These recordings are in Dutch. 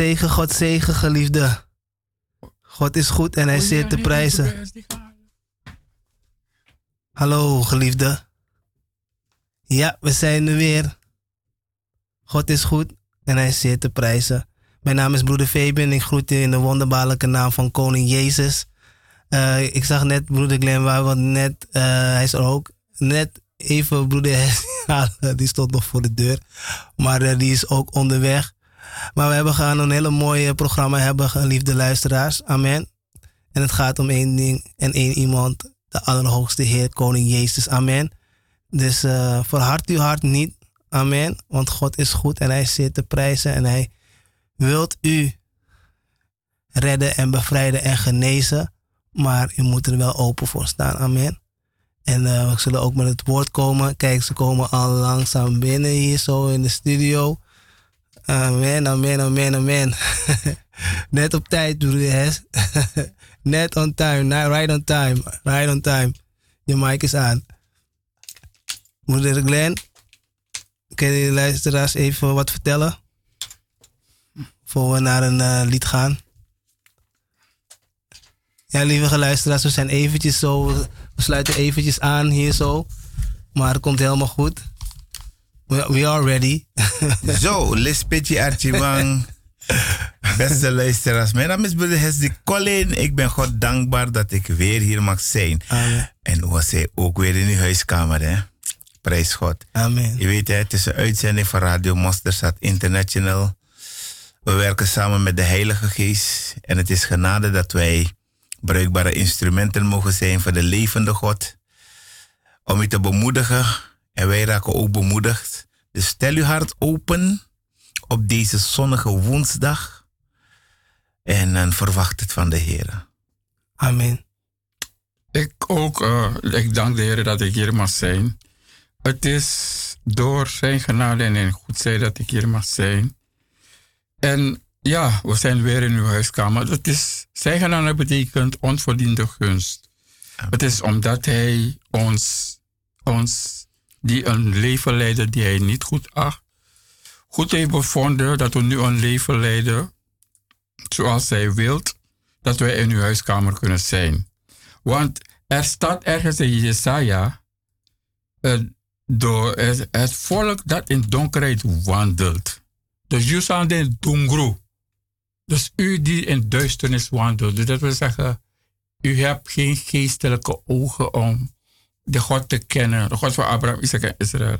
God zegen, God zegen, geliefde. God is goed en hij zit te prijzen. Hallo, geliefde. Ja, we zijn er weer. God is goed en hij is zeer te prijzen. Mijn naam is broeder Fabian. Ik groet u in de wonderbaarlijke naam van Koning Jezus. Eh, ik zag net broeder Glenn waar, want net, eh, hij is er ook. Net even broeder die stond nog voor de deur. Maar eh, die is ook onderweg. Maar we hebben gaan een hele mooie programma hebben, geliefde luisteraars. Amen. En het gaat om één ding en één iemand. De Allerhoogste Heer, Koning Jezus. Amen. Dus eh verhard uw hart niet. Amen. Want God is goed en hij zit te prijzen en hij wilt u redden en bevrijden en genezen. Maar u moet er wel open voor staan. Amen. En eh, we zullen ook met het woord komen. Kijk, ze komen al langzaam binnen hier zo in de studio. Amen, amen, amen, amen. Net op tijd, broeder Hes. Net on time, right on time, right on time. Je mic is aan. Moeder Glenn, kan je de luisteraars even wat vertellen? Voor we naar een eh, lied gaan. Ja, lieve luisteraars, we zijn eventjes zo, we sluiten eventjes aan hier zo. Maar het komt helemaal goed. We, we are ready. Zo, Lispetje Archibang. Beste luisteraars, mijn naam is Broeder Hesdy Colin. Ik ben God dankbaar dat ik weer hier mag zijn. Amen. En was hij ook weer in uw huiskamer, hè? Prijs God. Amen. Je weet, hè, het is een uitzending van Radio Mosterstad International. We werken samen met de Heilige Geest. En het is genade dat wij bruikbare instrumenten mogen zijn voor de levende God. Om u te bemoedigen. En wij raken ook bemoedigd. Dus stel uw hart open op deze zonnige woensdag. En dan verwacht het van de Heer. Amen. Ik ook, eh, ik dank de Heer dat ik hier mag zijn. Het is door zijn genade en in goed zijn dat ik hier mag zijn. En ja, we zijn weer in uw huiskamer. Het is, zijn genade betekent onverdiende gunst. Het is omdat hij ons, ons, die een leven leiden die hij niet goed acht, goed heeft bevonden dat we nu een leven leiden zoals hij wilt, dat wij in uw huiskamer kunnen zijn. Want er staat ergens in Jesaja, uh, door het, volk dat in donkerheid wandelt. Dus je staat in. Dus u die in duisternis wandelt. Dus dat wil zeggen, u hebt geen geestelijke ogen om de God te kennen. De God van Abraham, Isaac en Israël.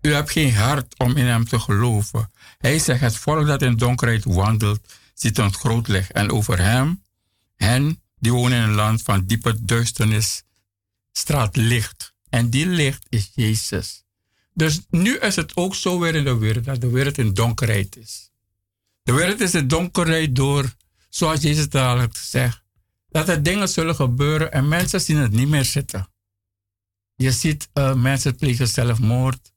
U hebt geen hart om in hem te geloven. Hij zegt, het volk dat in donkerheid wandelt, ziet een groot licht. En over hem, hen die wonen in een land van diepe duisternis, straalt licht. En die licht is Jezus. Dus nu is het ook zo weer in de wereld dat de wereld in donkerheid is. De wereld is in donkerheid door, zoals Jezus dadelijk zegt, dat er dingen zullen gebeuren en mensen zien het niet meer zitten. Je ziet uh, mensen plegen zelfmoord.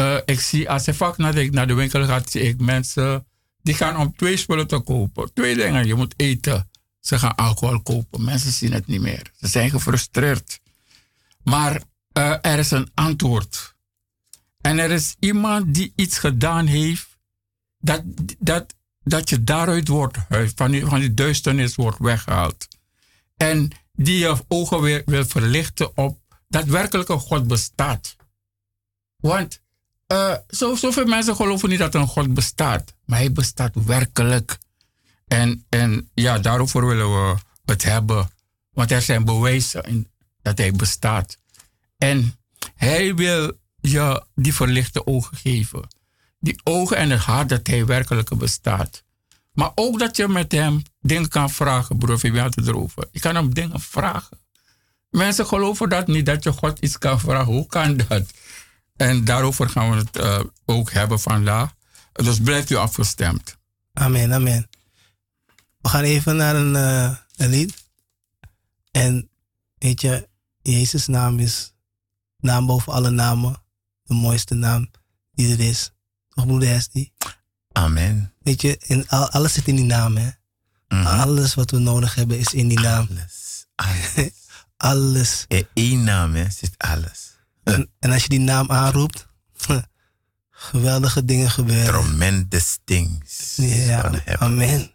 Uh, ik zie, als ik vaak naar de, naar de winkel ga, zie ik mensen die gaan om twee spullen te kopen. Twee dingen, je moet eten. Ze gaan alcohol kopen. Mensen zien het niet meer. Ze zijn gefrustreerd. Maar uh, er is een antwoord. En er is iemand die iets gedaan heeft, dat, dat, dat je daaruit wordt, van die, van die duisternis wordt weggehaald. En die je ogen weer wil verlichten op dat werkelijke God bestaat. Want zo, zoveel mensen geloven niet dat een God bestaat, maar hij bestaat werkelijk. En, en ja, daarover willen we het hebben. Want er zijn bewijzen dat hij bestaat. En hij wil je die verlichte ogen geven. Die ogen en het hart dat hij werkelijk bestaat. Maar ook dat je met hem dingen kan vragen, broer. Het erover. Je kan hem dingen vragen. Mensen geloven dat niet, dat je God iets kan vragen. Hoe kan dat? En daarover gaan we het uh, ook hebben vandaag. Dus blijft u afgestemd. Amen, amen. We gaan even naar een, uh, een lied. En weet je, Jezus' naam is naam boven alle namen. De mooiste naam die er is. Toch, broeder Hesty? Amen. Weet je, in, al, alles zit in die naam, hè? Mm -hmm. Alles wat we nodig hebben is in die naam. Alles. Alles. alles. In één naam, hè, zit alles. En, en, als je die naam aanroept, geweldige dingen gebeuren. Tremendous things. Ja, amen.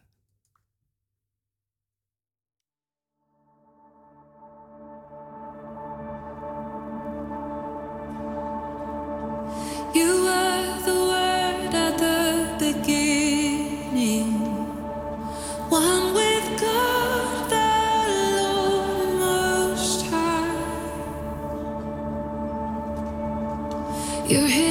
Your hidden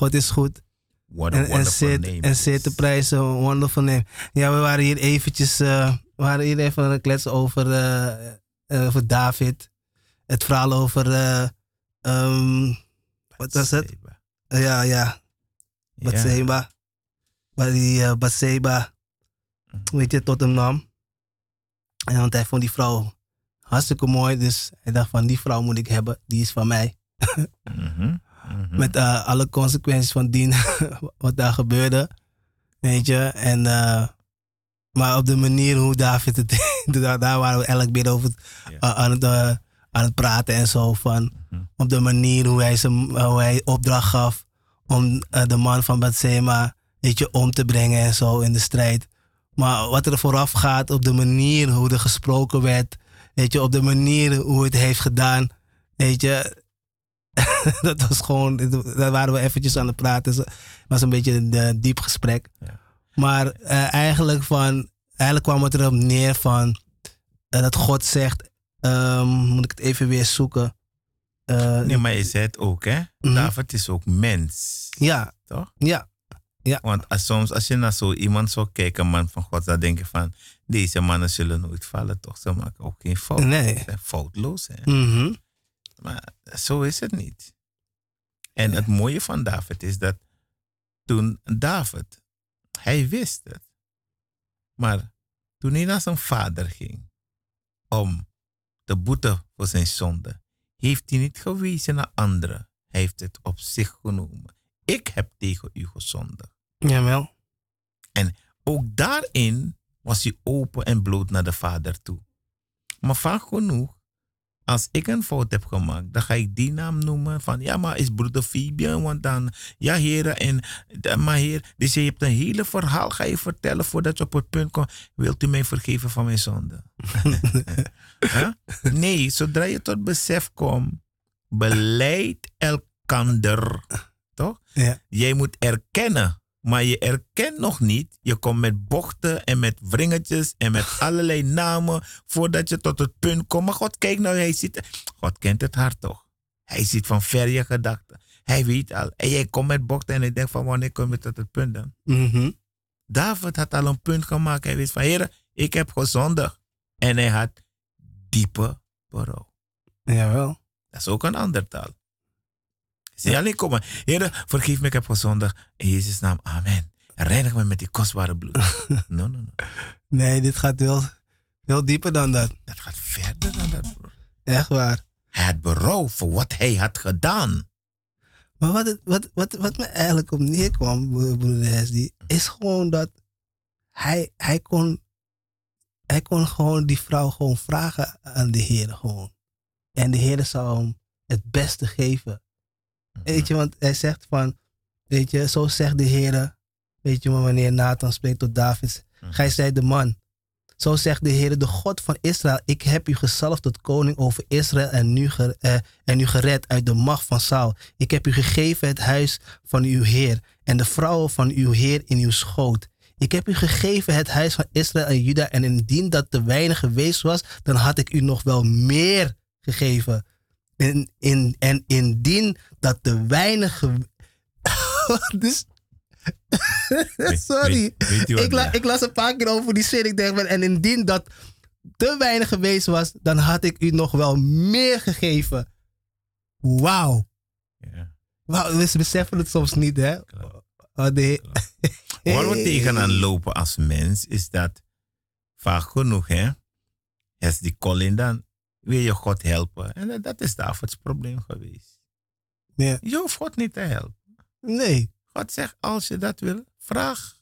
God is goed. What a En, en, zeer, name. en it zeer is. te prijzen, wonderful name. Ja, we waren hier eventjes, eh, we waren hier even aan het kletsen over, eh, over David. Het verhaal over, eh, ehm, wat was het? Ja, ja. Bathseba. Waar die uh, weet je, tot hem nam. En want hij vond die vrouw hartstikke mooi, dus hij dacht van die vrouw moet ik hebben, die is van mij. Mhm, mhm. Met eh, alle consequenties van dien, wat daar gebeurde. Weet je, en eh, maar op de manier hoe David het deed, daar, daar waren we elk weer over eh, aan, het, aan het praten en zo. Van, Mhm. Op de manier hoe hij, zijn, hoe hij opdracht gaf om de man van Batsema weet je, om te brengen en zo in de strijd. Maar wat er vooraf gaat, op de manier hoe er gesproken werd, weet je, op de manier hoe het heeft gedaan, weet je, dat was gewoon, daar waren we eventjes aan het praten. Het was een beetje een eh, diep gesprek. Ja. Maar eh, eigenlijk, van, eigenlijk kwam het erop neer van dat God zegt, ehm, moet ik het even weer zoeken. Eh, Nee, maar je zei het ook, hè? Mhm. David is ook mens. Ja, Toch? ja, Want als, soms als je naar zo iemand zou kijken, man van God, dan denk je van, deze mannen zullen nooit vallen, toch? Ze maken ook geen fout. Nee. Ze zijn foutloos, hè? mhm, Maar zo is het niet. En het mooie van David is dat toen David, hij wist het. Maar toen hij naar zijn vader ging om te boeten voor zijn zonde, heeft hij niet gewezen naar anderen. Hij heeft het op zich genomen. Ik heb tegen u gezondigd. jawel. Ook daarin was hij open en bloot naar de vader toe. Maar vaak genoeg, als ik een fout heb gemaakt, dan ga ik die naam noemen van ja, maar is broeder Fabian, want dan ja, heren en maar heer, dus je hebt een hele verhaal ga je vertellen voordat je op het punt komt, wilt u mij vergeven van mijn zonde? Huh? Nee, zodra je tot besef komt, beleid elkander, toch? Ja. Jij moet erkennen, maar je erkent nog niet. Je komt met bochten en met wringetjes en met allerlei namen voordat je tot het punt komt. Maar God, kijk nou, hij ziet, God kent het hart toch? Hij ziet van ver je gedachten. Hij weet al. En jij komt met bochten en hij denkt van wanneer kom je tot het punt dan? Mhm, David had al een punt gemaakt. Hij wist van, heren, ik heb gezondigd. En hij had diepe berouw. Jawel. Dat is ook een ander taal. Zie alleen komen. Heren, vergeef me, ik heb gezondigd. In Jezus' naam, amen. Reinig me met die kostbare bloed. No, no, no. Nee, dit gaat heel, heel dieper dan dat. Dat gaat verder dan dat. broer. Echt waar. Hij had berouw voor wat hij had gedaan. Maar wat, het, wat, wat, wat me eigenlijk op neerkwam, bro- broeder Hesdy, is gewoon dat hij, hij, kon, hij kon gewoon die vrouw gewoon vragen aan de Heer gewoon. En de Heer zou hem het beste geven. Weet je, want hij zegt van, weet je, zo zegt de Heer, weet je, maar wanneer Nathan spreekt tot David, gij zijt de man. Zo zegt de Heer, de God van Israël, ik heb u gezalfd tot koning over Israël en eh, en u gered uit de macht van Saul. Ik heb u gegeven het huis van uw Heer en de vrouwen van uw Heer in uw schoot. Ik heb u gegeven het huis van Israël en Juda en indien dat te weinig geweest was, dan had ik u nog wel meer gegeven. En, in, en indien dat te weinig ge- dus, Sorry. Weet, weet ik, la- ik las een paar keer over die zin. Ik denk van, en indien dat te weinig geweest was, dan had ik u nog wel meer gegeven. Wauw. Ja. Wauw, we beseffen het soms niet, hè? Oh, de, Waar we tegenaan lopen als mens is dat vaak genoeg, hè? Als die Colin dan wil je God helpen. En dat- dat is Davids probleem geweest. Ja. Je hoeft God niet te helpen. Nee. God zegt, als je dat wil, vraag.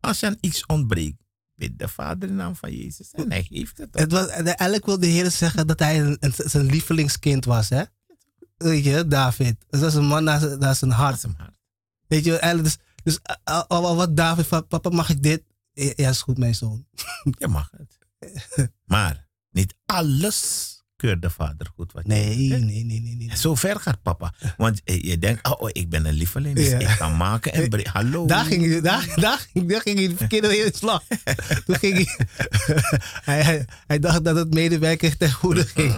Als je aan iets ontbreekt, bid de Vader in naam van Jezus. En hij geeft het op. Het was, eigenlijk wil de Heer zeggen dat hij een, een- zijn lievelingskind was, hè? Weet je, David. Dat was een man naar, zijn- naar zijn hart. is. Weet je, eigenlijk dus, dus al- al wat David van, papa mag ik dit? Ja, is goed, mijn zoon. Je mag het. Maar niet alles keurt de Vader goed. Wat je Nee, hè? nee, nee, nee. nee. Zo ver gaat papa. Want je je denkt, oh, oh, ik ben een lieveling, dus Ja. ik kan maken en Hallo. Daar ging, hij- daar, daar, ging, daar ging hij de verkeerde in slag. Toen ging hij, hij, hij, hij dacht dat het medewerker ten goede ging.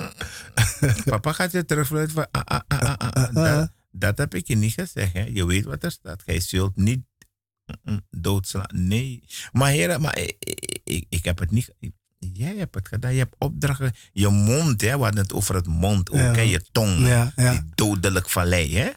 Papa gaat je terugfluiten van, ah, ah, ah, ah, ah, ah. Dat, Dat heb ik je niet gezegd. Hè? Je weet wat er staat. Gij zult niet doodslaan. Nee. Maar heren, maar ik, ik, ik, heb het niet... Jij hebt het gedaan. Je hebt opdrachten. Je mond, hè. We hadden het over het mond ook. Je tong. Ja, ja. Die dodelijk vallei, hè.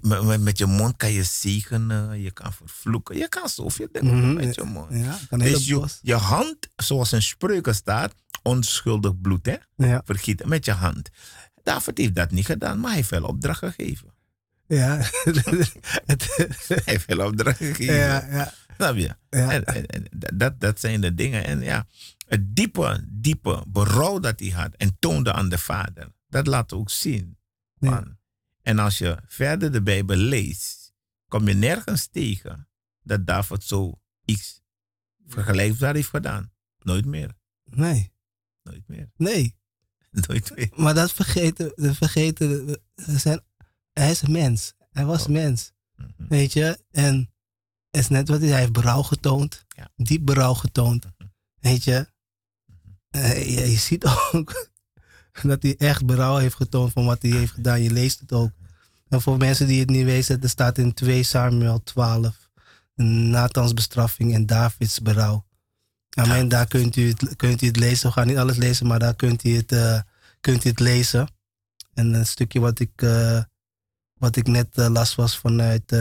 Met, met, je mond kan je zegenen, je kan vervloeken, je kan zoveel dingen mm met je mond. Ja, dus je, je, hand, zoals in spreuken staat, onschuldig bloed, hè? Vergieten met je hand. David heeft dat niet gedaan, maar hij heeft wel opdracht gegeven. Ja. hij heeft wel opdracht gegeven. Ja, ja. Snap je? Ja. En, en, dat, dat zijn de dingen. En ja, het diepe, diepe berouw dat hij had en toonde aan de vader, dat laat ook zien. Man. En als je verder de Bijbel leest, kom je nergens tegen dat David zo iets vergelijkbaar heeft gedaan. Nooit meer. Nee. Nooit meer. Nee. Nooit meer. Maar dat vergeten, dat vergeten zijn, hij is een mens. Hij was oh. mens. Mhm. Weet je? En het is net wat hij, hij heeft berouw getoond. Ja. Diep berouw getoond. Mhm. Weet je? Mhm. je, je ziet ook dat hij echt berouw heeft getoond van wat hij heeft gedaan. Je leest het ook. En voor mensen die het niet weten, er staat in 2 Samuel 12. Nathans bestraffing en Davids berouw. Amen. Daar kunt u, het, kunt u het lezen. We gaan niet alles lezen, maar daar kunt u het, uh, kunt u het lezen. En een stukje wat ik, uh, wat ik net uh, las was vanuit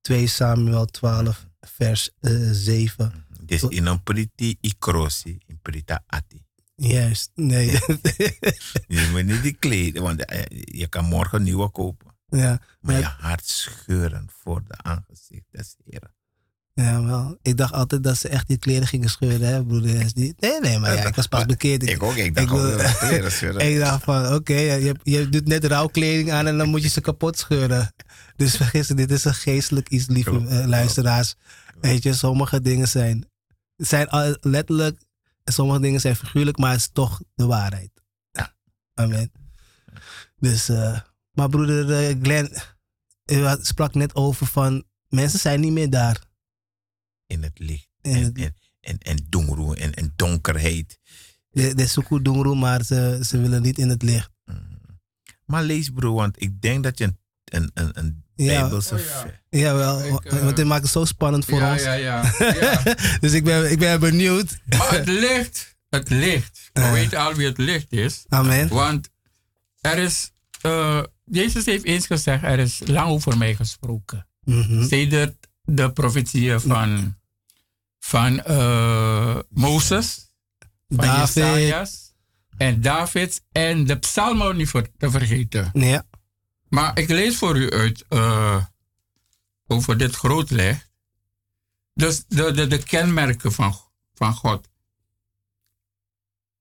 2 Samuel 12, vers 7. Dus in een pretty ikrosi, in prita ati. Juist, nee. je moet niet die kleden, want je kan morgen nieuwe kopen. Ja, maar je hart scheuren voor de aangezicht des Heren. Ja, wel. Ik dacht altijd dat ze echt die kleren gingen scheuren, hè, broeder. Nee, nee, maar ja, ik was pas bekeerd. Ik, ook, ik dacht ik, ook dat kleren scheuren. ik dacht van, oké, je, je doet net rouwkleding aan en dan moet je ze kapot scheuren. Dus vergis je, dit is een geestelijk iets, lieve uh, luisteraars. Weet je, sommige dingen zijn, zijn letterlijk, sommige dingen zijn figuurlijk, maar het is toch de waarheid. Ja. Amen. Dus, uh, maar broeder eh, Glenn, u sprak net over van mensen zijn niet meer daar. In het licht. En, en, en, en, dongeroe, en, en donkerheid. De, de zoeken dongeroe, maar ze, ze willen niet in het licht. Mm. Maar lees bro, want ik denk dat je een, een, een ja. Bijbelse... Oh, ja. Jawel, uh, want dit maakt het zo spannend voor ja, ons. Ja, ja, ja. dus ik ben, ik ben benieuwd. Maar het licht, het licht. We uh. weten al wie het licht is. Amen. Want er is... Uh, Jezus heeft eens gezegd, er is lang over mij gesproken. Mm -hmm. de profetieën van, van uh, Mozes, van David. Jesajas en David en de psalmen niet voor te vergeten. Ja. Maar ik lees voor u uit uh, over dit groot licht. Dus de, de, de kenmerken van, van God.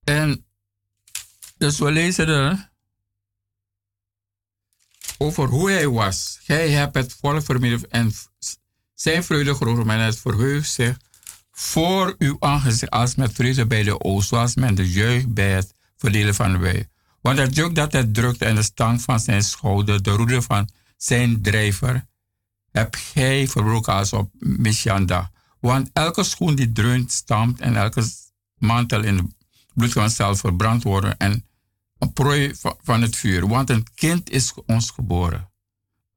En dus we lezen er over hoe hij was. Gij hebt het volk vermeden en zijn vreugde groot, men het verheugt zich voor uw aangezicht als met vreugde bij de oog, zoals men de jeugd bij het verdelen van de. Want het juk dat het drukt en de stank van zijn schouder, de roede van zijn drijver, heb gij verbroken als op Mishanda. Want elke schoen die dreunt, stampt en elke mantel in het bloed van zelf verbrand worden en een prooi van het vuur. Want een kind is ons geboren.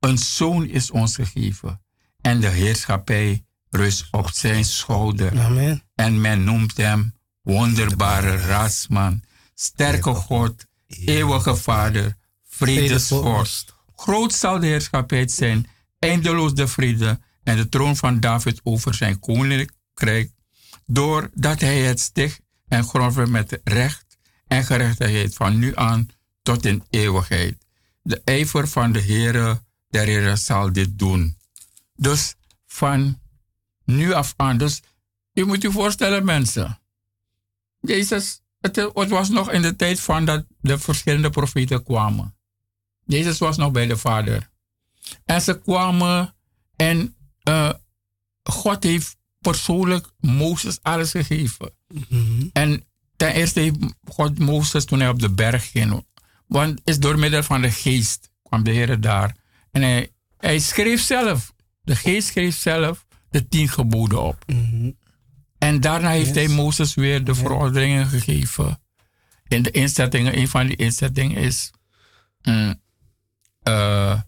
Een zoon is ons gegeven. En de heerschappij rust op zijn schouder. Amen. En men noemt hem wonderbare raadsman, sterke God, eeuwige Vader, vredesvorst. Groot zal de heerschappij zijn, eindeloos de vrede en de troon van David over zijn koninkrijk, doordat hij het sticht en grondwet met recht en gerechtigheid van nu aan tot in eeuwigheid. De ijver van de Heere der Heere zal dit doen. Dus van nu af aan. Dus je moet je voorstellen, mensen. Jezus, het, het was nog in de tijd van dat de verschillende profeten kwamen. Jezus was nog bij de Vader. En ze kwamen en uh, God heeft persoonlijk Mozes alles gegeven. Mm En Ten eerste heeft God Mozes toen hij op de berg ging. Want is door middel van de geest kwam de Heer daar. En hij, hij schreef zelf, de geest schreef zelf de tien geboden op. Mhm. En daarna heeft hij Mozes weer de verordeningen gegeven. In de inzettingen, een van die inzettingen is. Mm, uh,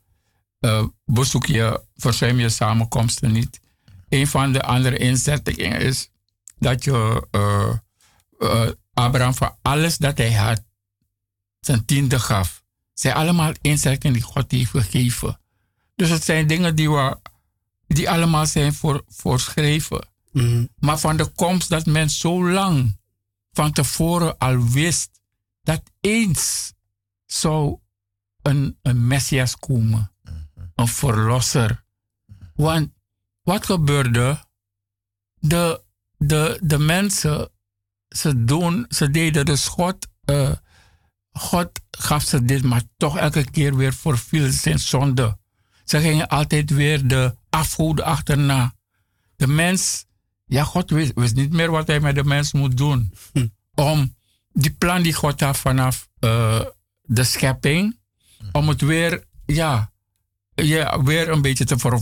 uh, bezoek je, verzuim je samenkomsten niet. Een van de andere inzettingen is dat je uh, Abraham voor alles dat hij had, zijn tiende gaf. Zijn allemaal inzettingen die God heeft gegeven. Dus het zijn dingen die, we, die allemaal zijn voor, voorschreven. Mhm. Maar van de komst dat men zo lang van tevoren al wist dat eens zou een, een Messias komen. Een verlosser. Want wat gebeurde? De, de, de mensen, ze, doen, ze deden dus God, uh, God gaf ze dit, maar toch elke keer weer verviel zijn zonde. Ze gingen altijd weer de afgoeden achterna. De mens, ja, God wist, wist, niet meer wat hij met de mens moet doen. Hm. Om die plan die God had vanaf uh, de schepping, om het weer, ja, ja weer een beetje te, ver,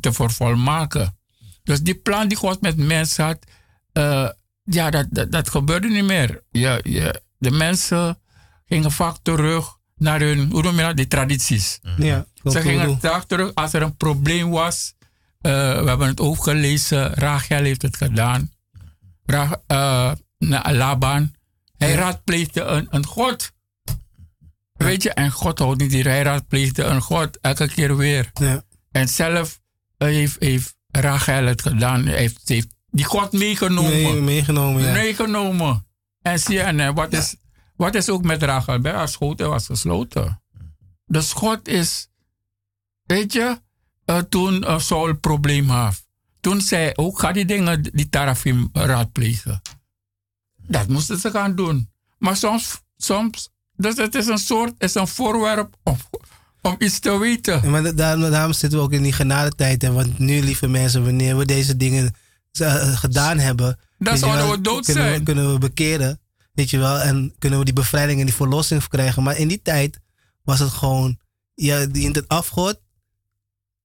te vervolmaken. Dus die plan die God met mensen had, uh, ja, dat, dat, dat, gebeurde niet meer. Ja, ja, de mensen gingen vaak terug naar hun, hoe noem je dat, die tradities. Ja, Ze gingen vaak terug als er een probleem was. Uh, we hebben het ook gelezen, Rachel heeft het gedaan. Ra uh, Laban, hij raadpleegde een, een God. Weet je, en God houdt niet hier. Hij raadpleegde een God elke keer weer. Ja. En zelf uh, heeft, heeft Rachel het gedaan. Hij heeft, heeft die God meegenomen. Nee, meegenomen, ja. Meegenomen. En zie je, en wat, is, wat is ook met Rachel? Bij haar schoten was gesloten. Dus God is, weet je, uh, toen uh, Saul een probleem had. Toen zei ook, ga die dingen, die Tarafim raadplegen. Dat moesten ze gaan doen. Maar soms, soms dus het is een soort, is een voorwerp om, om iets te weten. Ja, maar daarom, daarom zitten we ook in die genadetijd. Hè? Want nu, lieve mensen, wanneer we deze dingen uh, gedaan hebben... Dan zouden we dood kunnen zijn. We, kunnen we bekeren, weet je wel. En kunnen we die bevrijding en die verlossing krijgen. Maar in die tijd was het gewoon... Je dient het afgod.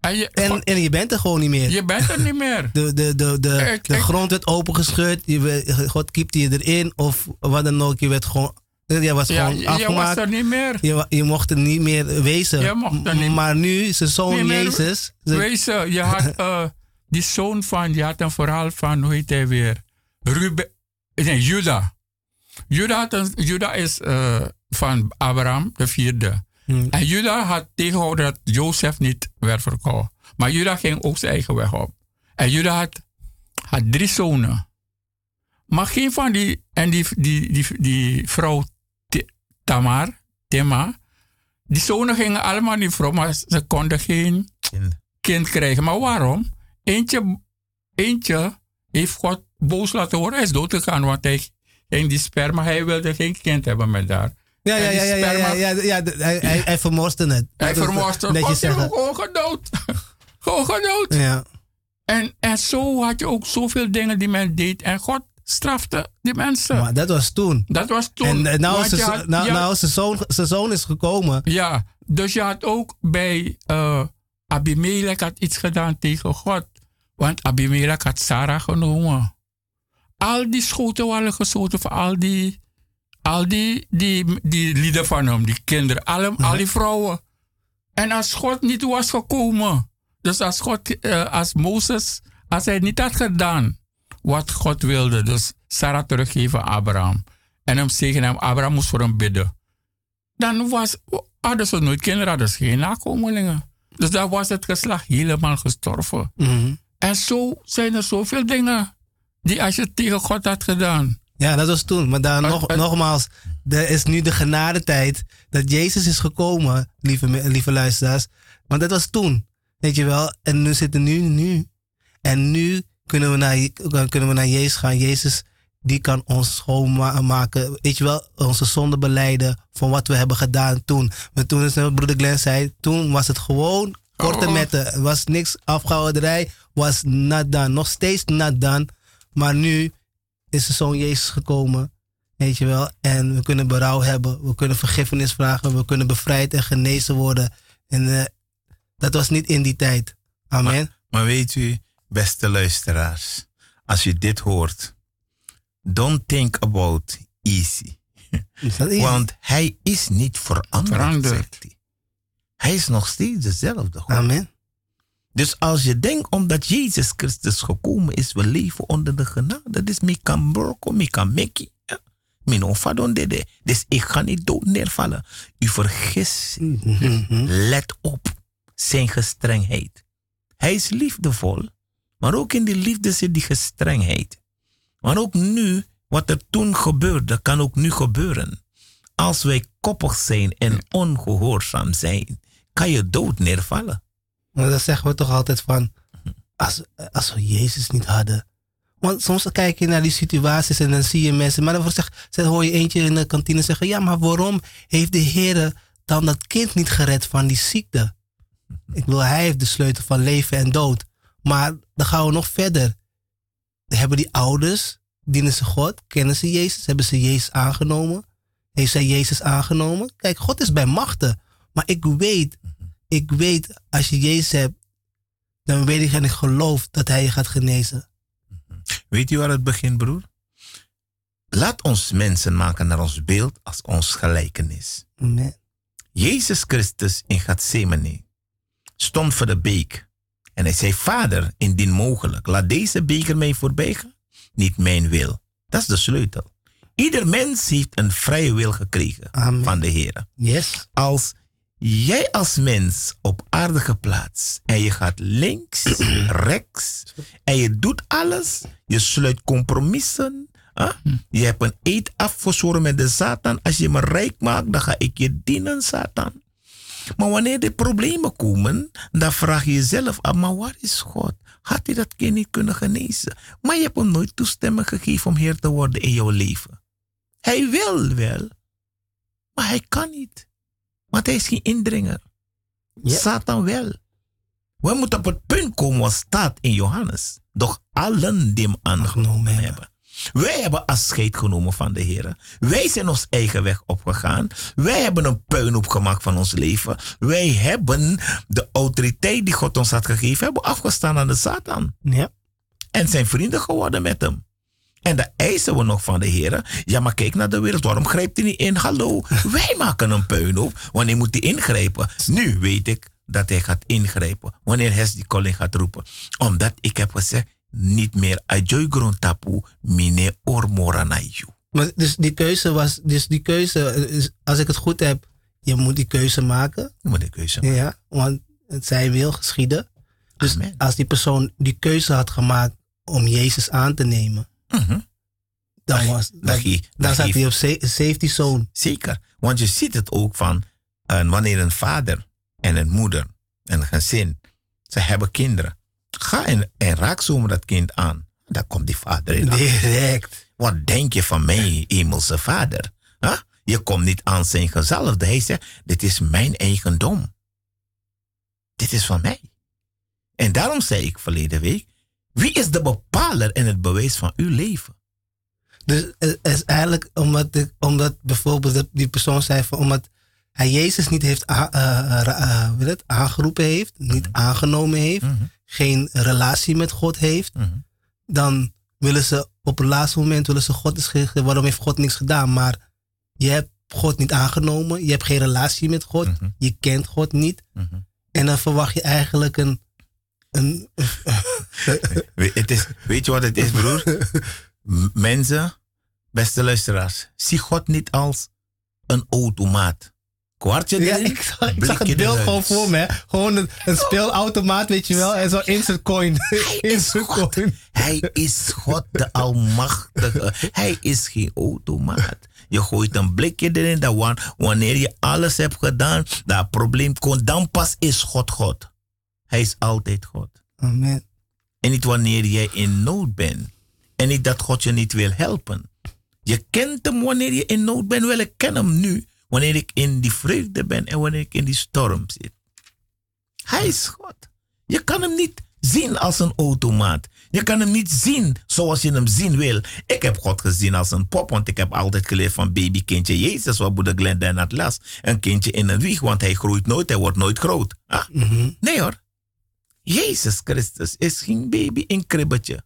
En je, en, en je bent er gewoon niet meer. Je bent er niet meer. De, de, de, de, Ik- de ik- grond werd opengescheurd. Je, God kiepte je erin. Of wat dan ook. Je werd gewoon... Je was Ja, gewoon je, je was afgemaakt. er niet meer. Je, je mocht er niet meer wezen. Je mocht er niet- maar nu, zijn zoon Jezus. ze- Wezen, je had eh, die zoon van, je had een verhaal van, hoe heet hij weer? Ruben, nee, Juda. Juda, had een, Juda is eh, van Abraham, de vierde. Hmm. En Juda had tegengehouden dat Jozef niet werd verkocht. Maar Juda ging ook zijn eigen weg op. En Juda had, had drie zonen. Maar geen van die, en die, die, die, die vrouw Tamar, Tema, die zonen gingen allemaal niet vrouw, maar ze konden geen kind krijgen. Maar waarom? Eentje, eentje heeft God boos laten horen. Hij is dood gegaan, want hij ging die sperma, hij wilde geen kind hebben met haar. Ja, ja, ja, ja, ja, ja, ja, hij, hij, hij vermorste het. Hij vermoordde. netjes God heeft gewoon gedood. gewoon gedood. Ja. En, en zo had je ook zoveel dingen die men deed. En God strafte die mensen. Maar dat was toen. dat was toen. En eh, nou, is je zijn- had- nou, nou zijn zoon, zijn zoon is gekomen. Ja, dus je had ook bij eh Abimelech had iets gedaan tegen God. Want Abimelech had Sarah genomen. Al die schoten waren geschoten voor al die, al die, die, die lieden van hem, die kinderen, alle, al die vrouwen. En als God niet was gekomen, dus als God, eh, als Mozes, als hij niet had gedaan wat God wilde, dus Sarah teruggeven aan Abraham. En hem zegenen, Abraham moest voor hem bidden dan was, hadden ze nooit kinderen, hadden ze geen nakomelingen. Dus dan was het geslacht helemaal gestorven. Mhm. En zo zijn er zoveel dingen die als je tegen God had gedaan. Ja, dat was toen. Maar dan nog, het- nogmaals, er is nu de genadetijd dat Jezus is gekomen, lieve, lieve luisteraars. Want dat was toen, weet je wel. En nu zitten nu, nu. En nu kunnen we naar, kunnen we naar Jezus gaan. Jezus, die kan ons schoonmaken, weet je wel, onze zonde beleiden van wat we hebben gedaan toen. Maar toen is, wat broeder Glenn zei, toen was het gewoon korte Oh. metten. Er was niks afgehouderij, was not done. Nog steeds not done. Maar nu is de zoon Jezus gekomen. Weet je wel. En we kunnen berouw hebben. We kunnen vergiffenis vragen. We kunnen bevrijd en genezen worden. En eh, dat was niet in die tijd. Amen. Maar weet u, beste luisteraars, als u dit hoort, don't think about easy. Want hij is niet veranderd, Veranderd. zegt hij. Hij is nog steeds dezelfde God. Amen. Dus als je denkt omdat Jezus Christus gekomen is, we leven onder de genade. Dus me kan broko, me kan meki. Mijn onvadon dede. Dus ik ga niet dood neervallen. U vergist. Let op zijn gestrengheid. Hij is liefdevol, maar ook in die liefde zit die gestrengheid. Maar ook nu, wat er toen gebeurde, kan ook nu gebeuren. Als wij koppig zijn en ongehoorzaam zijn, kan je dood neervallen. Maar dan zeggen we toch altijd van, als, als we Jezus niet hadden. Want soms kijk je naar die situaties en dan zie je mensen, maar dan zeg, hoor je eentje in de kantine zeggen, ja, maar waarom heeft de Heer dan dat kind niet gered van die ziekte? Ik bedoel, hij heeft de sleutel van leven en dood. Maar dan gaan we nog verder. Hebben die ouders, dienen ze God, kennen ze Jezus, hebben ze Jezus aangenomen? Heeft zij Jezus aangenomen? Kijk, God is bij machten. Maar ik weet, ik weet, als je Jezus hebt, dan weet ik en ik geloof dat hij je gaat genezen. Weet je waar het begint, broer? Laat ons mensen maken naar ons beeld als ons gelijkenis. Jezus Christus in Gethsemane stond voor de beek. En hij zei, vader, indien mogelijk, laat deze beker mij voorbij gaan. Niet mijn wil. Dat is de sleutel. Ieder mens heeft een vrije wil gekregen van de Heer. Yes. Als jij als mens op aarde geplaatst en je gaat links, rechts en je doet alles, je sluit compromissen, je hebt een eet afgezworen met de Satan. Als je me rijk maakt, dan ga ik je dienen, Satan. Maar wanneer de problemen komen, dan vraag je jezelf af, maar waar is God? Had hij dat kind niet kunnen genezen? Maar je hebt hem nooit toestemming gegeven om Heer te worden in jouw leven. Hij wil wel, maar hij kan niet. Want hij is geen indringer. Satan wel. We moeten op het punt komen wat staat in Johannes. Doch allen die hem aangenomen hebben. Wij hebben afscheid genomen van de Heer. Wij zijn ons eigen weg opgegaan. Wij hebben een puinhoop gemaakt van ons leven. Wij hebben de autoriteit die God ons had gegeven, hebben afgestaan aan de Satan. Ja. En zijn vrienden geworden met hem. En dan eisen we nog van de Heer. Ja, maar kijk naar de wereld. Waarom grijpt hij niet in? Hallo, wij maken een puinhoop. Wanneer moet hij ingrijpen? Nu weet ik dat hij gaat ingrijpen. Wanneer hij die calling gaat roepen. Omdat ik heb gezegd, niet meer ajoy tapu mine ormora na you. Maar dus die keuze was, dus die keuze, als ik het goed heb, je moet die keuze maken. Je moet die keuze maken. Ja, want het zij wil geschieden. Dus als die persoon die keuze had gemaakt om Jezus aan te nemen, Mhm. dan, was, dan, dan zat hij op safety zone. Zeker, want je ziet het ook van wanneer een vader en een moeder en een gezin, ze hebben kinderen. Ga en, en raak zomaar dat kind aan. Dan komt die vader in. Direct. Wat denk je van mij, hemelse vader? Huh? Je komt niet aan zijn gezalfde. Hij zegt, dit is mijn eigendom. Dit is van mij. En daarom zei ik verleden week, wie is de bepaler en het bewijs van uw leven? Dus het is eigenlijk omdat, ik, omdat bijvoorbeeld die persoon zei van omdat hij Jezus niet heeft uh, uh, het, aangeroepen heeft, niet aangenomen heeft, Mhm. geen relatie met God heeft, dan willen ze op het laatste moment willen ze God is waarom heeft God niks gedaan? Maar je hebt God niet aangenomen, je hebt geen relatie met God, je kent God niet. En dan verwacht je eigenlijk een. We- het is, weet je wat het is, broer? Mensen, beste luisteraars, zie God niet als een automaat. Kwartje ja, ik zag, ik zag het beeld gewoon voor me. hè. Gewoon een, een speelautomaat, weet je wel. En zo instant coin. instant coin. Hij is God de Almachtige. Hij is geen automaat. Je gooit een blikje erin, dat wan- wanneer je alles hebt gedaan, dat probleem komt, dan pas is God God. Hij is altijd God. Amen. En niet wanneer jij in nood bent. En niet dat God je niet wil helpen. Je kent hem wanneer je in nood bent. Wel, ik ken hem nu. Wanneer ik in die vreugde ben en wanneer ik in die storm zit. Hij is God. Je kan hem niet zien als een automaat. Je kan hem niet zien zoals je hem zien wil. Ik heb God gezien als een pop, want ik heb altijd geleerd van babykindje Jezus, wat moeder Glenda en las. Een kindje in een wieg, want hij groeit nooit, hij wordt nooit groot. Ah? Nee hoor. Jezus Christus is geen baby in kribbetje.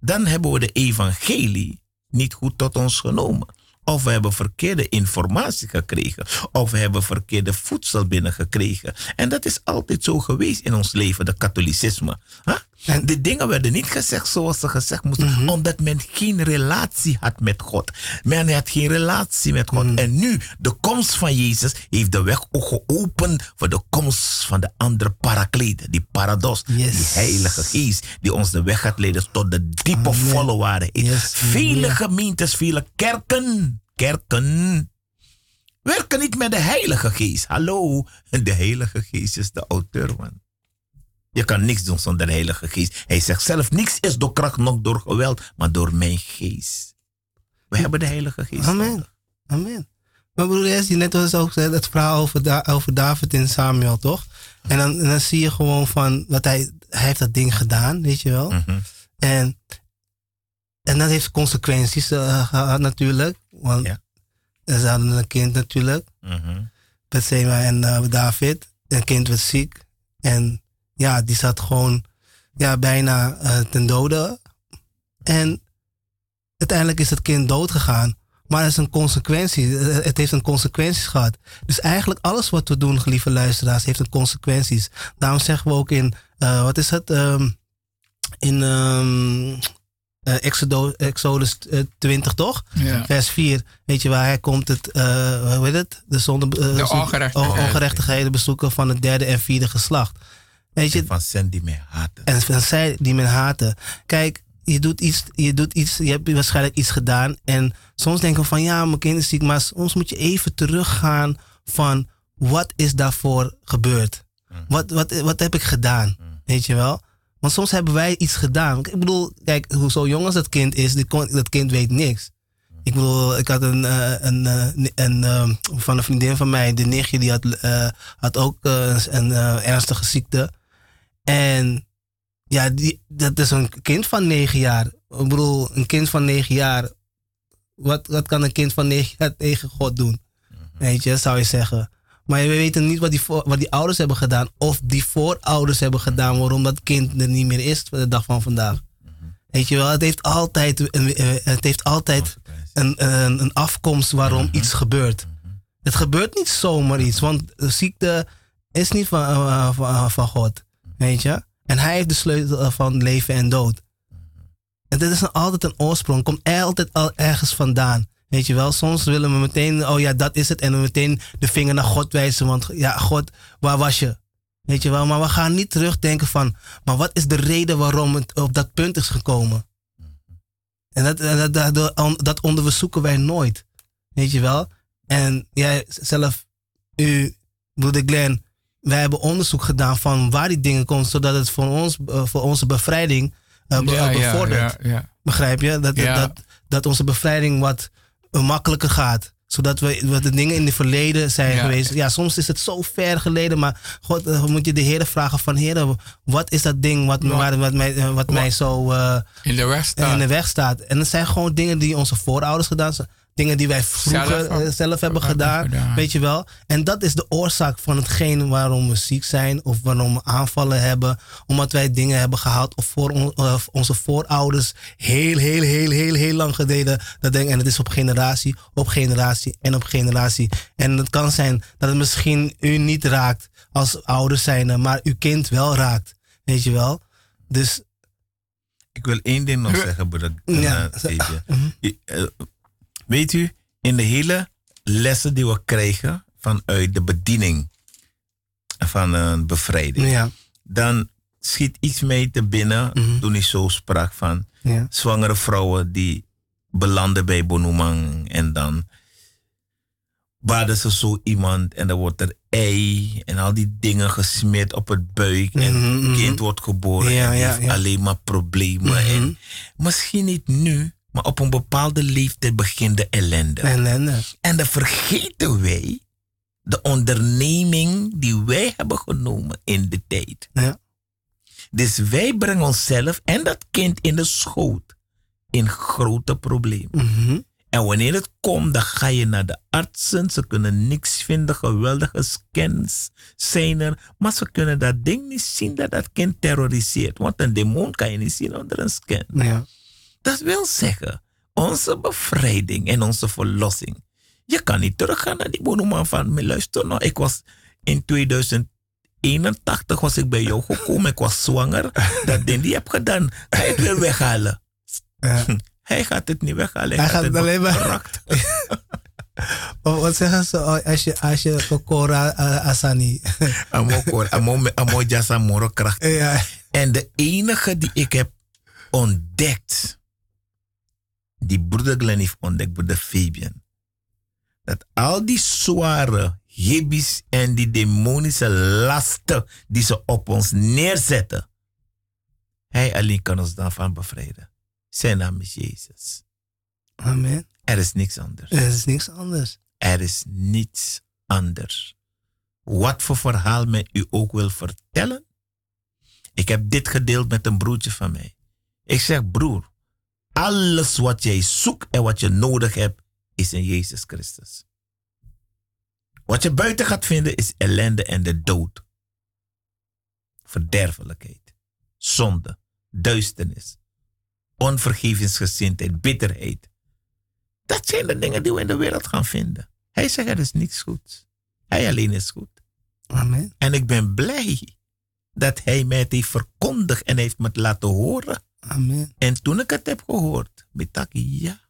Dan hebben we de evangelie niet goed tot ons genomen. Of we hebben verkeerde informatie gekregen. Of we hebben verkeerde voedsel binnengekregen. En dat is altijd zo geweest in ons leven, de katholicisme. En de dingen werden niet gezegd zoals ze gezegd moesten, mhm. omdat men geen relatie had met God. Men had geen relatie met God. Mhm. En nu, de komst van Jezus heeft de weg ook geopend voor de komst van de andere parakleed, die parados, die Heilige Geest, die ons de weg gaat leiden tot de diepe volle waarde. Vele gemeentes, vele kerken, kerken, werken niet met de Heilige Geest. Hallo, de Heilige Geest is de auteur, man. Je kan niks doen zonder de Heilige Geest. Hij zegt zelf, niks is door kracht, nog door geweld, maar door mijn geest. We hebben de Heilige Geest. Amen. Amen. Maar broer, je net was ook het verhaal over, over David in Samuel, toch? En dan, dan zie je gewoon van, dat hij, hij heeft dat ding gedaan, weet je wel. Mm En en dat heeft consequenties uh, gehad natuurlijk. Want ja. ze hadden een kind natuurlijk. Mm -hmm. en uh, David. Een kind werd ziek. En ja, die zat gewoon ja, bijna uh, ten dode. En uiteindelijk is het kind dood gegaan. Maar het is een consequentie. Het heeft een consequenties gehad. Dus eigenlijk alles wat we doen, lieve luisteraars, heeft een consequenties. Daarom zeggen we ook in, uh, wat is het? Um, in um, uh, Exodus, Exodus 20, toch? Ja. Vers 4. Weet je waar hij komt het, uh, hoe heet het? De, zonde, uh, de ongerechtigheden. ongerechtigheden bezoeken van het derde en vierde geslacht. Weet je? Van zij die men haten. En van zij die men haten. Kijk, je doet iets, je doet iets, je hebt waarschijnlijk iets gedaan. En soms denken we van ja, mijn kind is ziek. Maar soms moet je even teruggaan van wat is daarvoor gebeurd? Mm. Wat, wat, wat heb ik gedaan? Mm. Weet je wel? Want soms hebben wij iets gedaan. Ik bedoel, kijk, hoe zo jong als dat kind is, dat kind weet niks. Ik bedoel, ik had een, uh, een, uh, een uh, van een vriendin van mij, de nichtje, die had, had ook een ernstige ziekte. En ja, die, dat is een kind van negen jaar. Ik bedoel, een kind van negen jaar. Wat, wat kan een kind van negen jaar tegen God doen? Mhm. Weet je, zou je zeggen. Maar we weten niet wat die, wat die ouders hebben gedaan. Of die voorouders hebben gedaan. Waarom dat kind er niet meer is de dag van vandaag. Mhm. Weet je wel, het heeft altijd een, het heeft altijd een, een, een afkomst waarom mhm. iets gebeurt. Het gebeurt niet zomaar iets. Want ziekte is niet van, uh, van, van God. Weet je? En hij heeft de sleutel van leven en dood. En dit is een, altijd een oorsprong. Komt altijd al ergens vandaan. Weet je wel, soms willen we meteen, oh ja, dat is het. En we meteen de vinger naar God wijzen. Want ja, God, waar was je? Weet je wel, maar we gaan niet terugdenken van, maar wat is de reden waarom het op dat punt is gekomen? En dat, dat, dat, dat onderzoeken wij nooit. Weet je wel? En jij zelf, u, broeder Glenn, wij hebben onderzoek gedaan van waar die dingen komen, zodat het voor, ons, eh, voor onze bevrijding uh, bevordert. Ja, ja, Begrijp je? Dat, dat, dat onze bevrijding wat makkelijker gaat zodat we, wat de dingen in het verleden zijn geweest. Ja, soms is het zo ver geleden, maar God, dan moet je de Heer vragen van Heer, wat is dat ding wat, wat, wat mij, wat mij zo in, de weg staat. in de weg staat? En dat zijn gewoon dingen die onze voorouders gedaan hebben Dingen die wij vroeger zelf, eh, hebben gedaan, weet je wel. En dat is de oorzaak van hetgeen waarom we ziek zijn of waarom we aanvallen hebben. Omdat wij dingen hebben gehad of voor onze voorouders heel, heel, heel, heel, heel lang geleden. Dat denk, en het is op generatie, op generatie en op generatie. En het kan zijn dat het misschien u niet raakt als ouders zijn, maar uw kind wel raakt. Weet je wel. Dus ik wil één ding nog zeggen, broeder. Ja, uh, Weet u, in de hele lessen die we krijgen vanuit de bediening van een bevrijding, ja. dan schiet iets mee te binnen mm toen ik zo sprak van zwangere vrouwen die belanden bij Bonumang en dan baden ze zo iemand en dan wordt er ei en al die dingen gesmeerd op het buik en mhm, het mhm. kind wordt geboren en heeft alleen maar problemen. Mhm. En misschien niet nu, maar op een bepaalde leeftijd begint de ellende. ellende. En dan vergeten wij de onderneming die wij hebben genomen in de tijd. Ja. Dus wij brengen onszelf en dat kind in de schoot in grote problemen. Mhm. En wanneer het komt, dan ga je naar de artsen. Ze kunnen niks vinden, geweldige scans zijn er. Maar ze kunnen dat ding niet zien dat dat kind terroriseert. Want een demon kan je niet zien onder een scan. Ja. Dat wil zeggen, onze bevrijding en onze verlossing. Je kan niet teruggaan naar die bonoman van me. Luister nou, ik was in 2081 was ik bij jou gekomen. Ik was zwanger. Dat ding die heb gedaan. Ga je het weer weghalen? Ja. Hij gaat het niet weghalen. Hij, gaat, het alleen maar. Wat zeggen ze als je, als je kokora asani? Amo jasa moro kracht. En de enige die ik heb ontdekt, die broeder Glenn heeft ontdekt, broeder Fabian, dat al die zware hibbies en die demonische lasten die ze op ons neerzetten, hij alleen kan ons daarvan bevrijden. Zijn naam is Jezus. Amen. Er is niks anders. Er is niks anders. Er is niets anders. Wat voor verhaal men u ook wil vertellen. Ik heb dit gedeeld met een broertje van mij. Ik zeg, broer, alles wat jij zoekt en wat je nodig hebt, is in Jezus Christus. Wat je buiten gaat vinden, is ellende en de dood. Verderfelijkheid, zonde, duisternis, onvergevensgezindheid, bitterheid. Dat zijn de dingen die we in de wereld gaan vinden. Hij zegt er is niets goed. Hij alleen is goed. Amen. En ik ben blij dat hij mij het heeft verkondigd en heeft me laten horen. Amen. En toen ik het heb gehoord, metaki ja.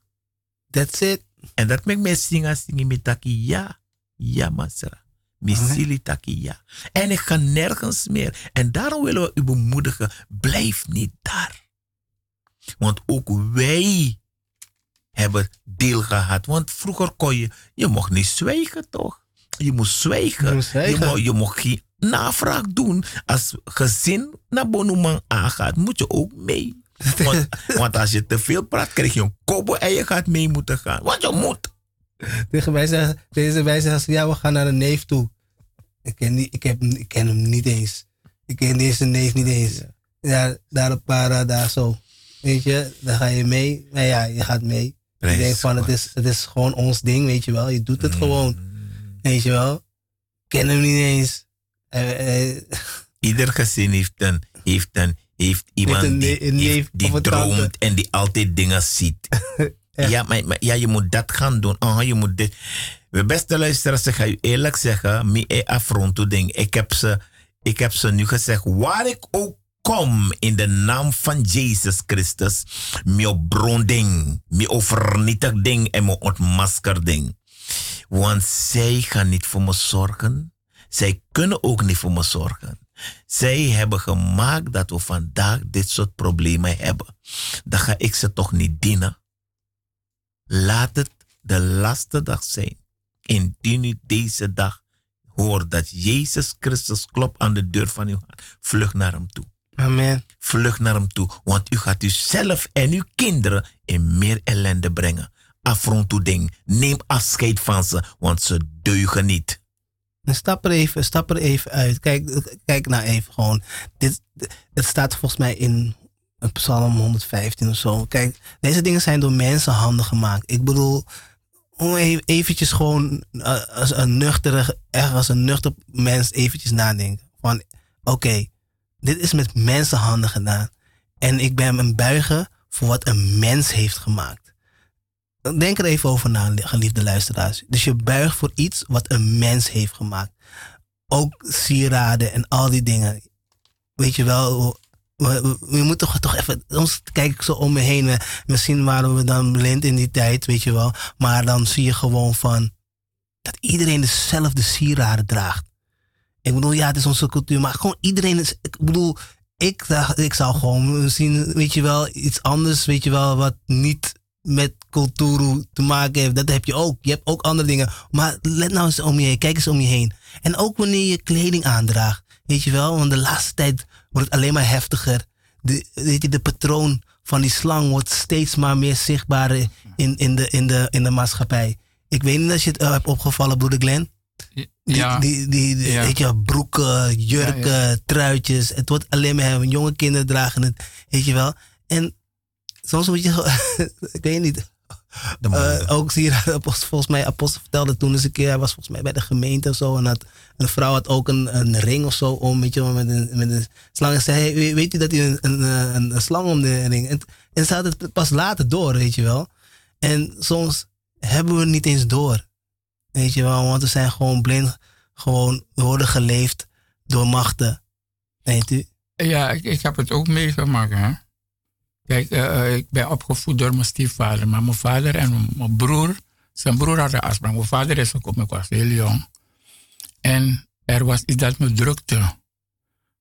That's it. En dat maakt mij zingen, zingen metaki ja. Ja, masra. Misili taki ja. En ik ga nergens meer. En daarom willen we u bemoedigen, blijf niet daar. Want ook wij hebben deel gehad. Want vroeger kon je, je mocht niet zwijgen toch? Je moest zwijgen. Je, mocht, je, je mocht geen navraag doen. Als gezin naar Bonuman aangaat, moet je ook mee. Want, want, als je te veel praat, krijg je een kobo en je gaat mee moeten gaan. Want je moet. Tegen mij zeggen, deze wij zeggen, ja, we gaan naar een neef toe. Ik ken, niet, ik, heb, ik ken hem niet eens. Ik ken deze neef niet eens. Ja, daar een paar, daar zo. Weet je, dan ga je mee. Nou ja, je gaat mee. Ik denk van, het is, het is gewoon ons ding, weet je wel. Je doet het mm. gewoon. Weet je wel. Ik ken hem niet eens. Uh, Ieder gezin heeft een, heeft een, heeft iemand een, die, heeft, die droomt en die altijd dingen ziet. ja, maar, maar, ja, je moet dat gaan doen. Oh, je moet dit. We beste luisteraars, ik ga u eerlijk zeggen, mi e affronto ding. Ik heb ze, ik heb ze nu gezegd, waar ik ook kom in de naam van Jezus Christus, mi bronding, mi vernietig ding en mi ontmasker ding. Want zij gaan niet voor me zorgen. Zij kunnen ook niet voor me zorgen. Zij hebben gemaakt dat we vandaag dit soort problemen hebben. Dan ga ik ze toch niet dienen. Laat het de laatste dag zijn. Indien u deze dag hoort dat Jezus Christus klopt aan de deur van uw hart, vlug naar hem toe. Amen. Vlug naar hem toe, want u gaat uzelf en uw kinderen in meer ellende brengen. Affront ding. Neem afscheid van ze, want ze deugen niet. Stap er even, stap er even uit. Kijk, kijk nou even gewoon. Dit, het staat volgens mij in Psalm 115 of zo. Kijk, deze dingen zijn door mensenhanden gemaakt. Ik bedoel, om eventjes gewoon eh, als een nuchtere, echt als een nuchter mens eventjes nadenken. Van, oké, dit is met mensenhanden gedaan. En ik ben een buigen voor wat een mens heeft gemaakt. Denk er even over na, geliefde luisteraars. Dus je buigt voor iets wat een mens heeft gemaakt. Ook sieraden en al die dingen. Weet je wel, we, moeten toch, toch even. Soms kijk ik zo om me heen. Misschien waren we dan blind in die tijd, weet je wel. Maar dan zie je gewoon van. dat iedereen dezelfde sieraden draagt. Ik bedoel, ja, het is onze cultuur. Maar gewoon iedereen is. Ik bedoel, ik, ik zou gewoon misschien, weet je wel, iets anders, weet je wel, wat niet met cultuur te maken heeft. Dat heb je ook. Je hebt ook andere dingen. Maar let nou eens om je heen. Kijk eens om je heen. En ook wanneer je kleding aandraagt. Weet je wel, want de laatste tijd wordt het alleen maar heftiger. De, weet je, de patroon van die slang wordt steeds maar meer zichtbaar in, in, de, in, de, in de maatschappij. Ik weet niet of je het uh, hebt opgevallen, broeder Glenn. Ja. Die, die, die weet je, broeken, jurken, truitjes. Het wordt alleen maar jonge kinderen dragen het, weet je wel. En soms moet je, ik weet niet. Uh, ook zie je, volgens mij, Apostel vertelde toen eens een keer, hij was volgens mij bij de gemeente of zo. En had, een vrouw had ook een, een ring of zo om, weet je met een, met een slang. En zei, weet je dat hij een, een, een, slang om de ring. En, en ze had het pas later door, weet je wel. En soms hebben we het niet eens door. Weet je wel, want we zijn gewoon blind. Gewoon, we worden geleefd door machten. Weet u? Ja, ik, ik heb het ook meegemaakt. Hè? Kijk, uh, ik ben opgevoed door mijn stiefvader. Maar mijn vader en mijn broer, zijn broer had een afspraak. Mijn vader is gekomen, ik was heel jong. En er was iets dat me drukte.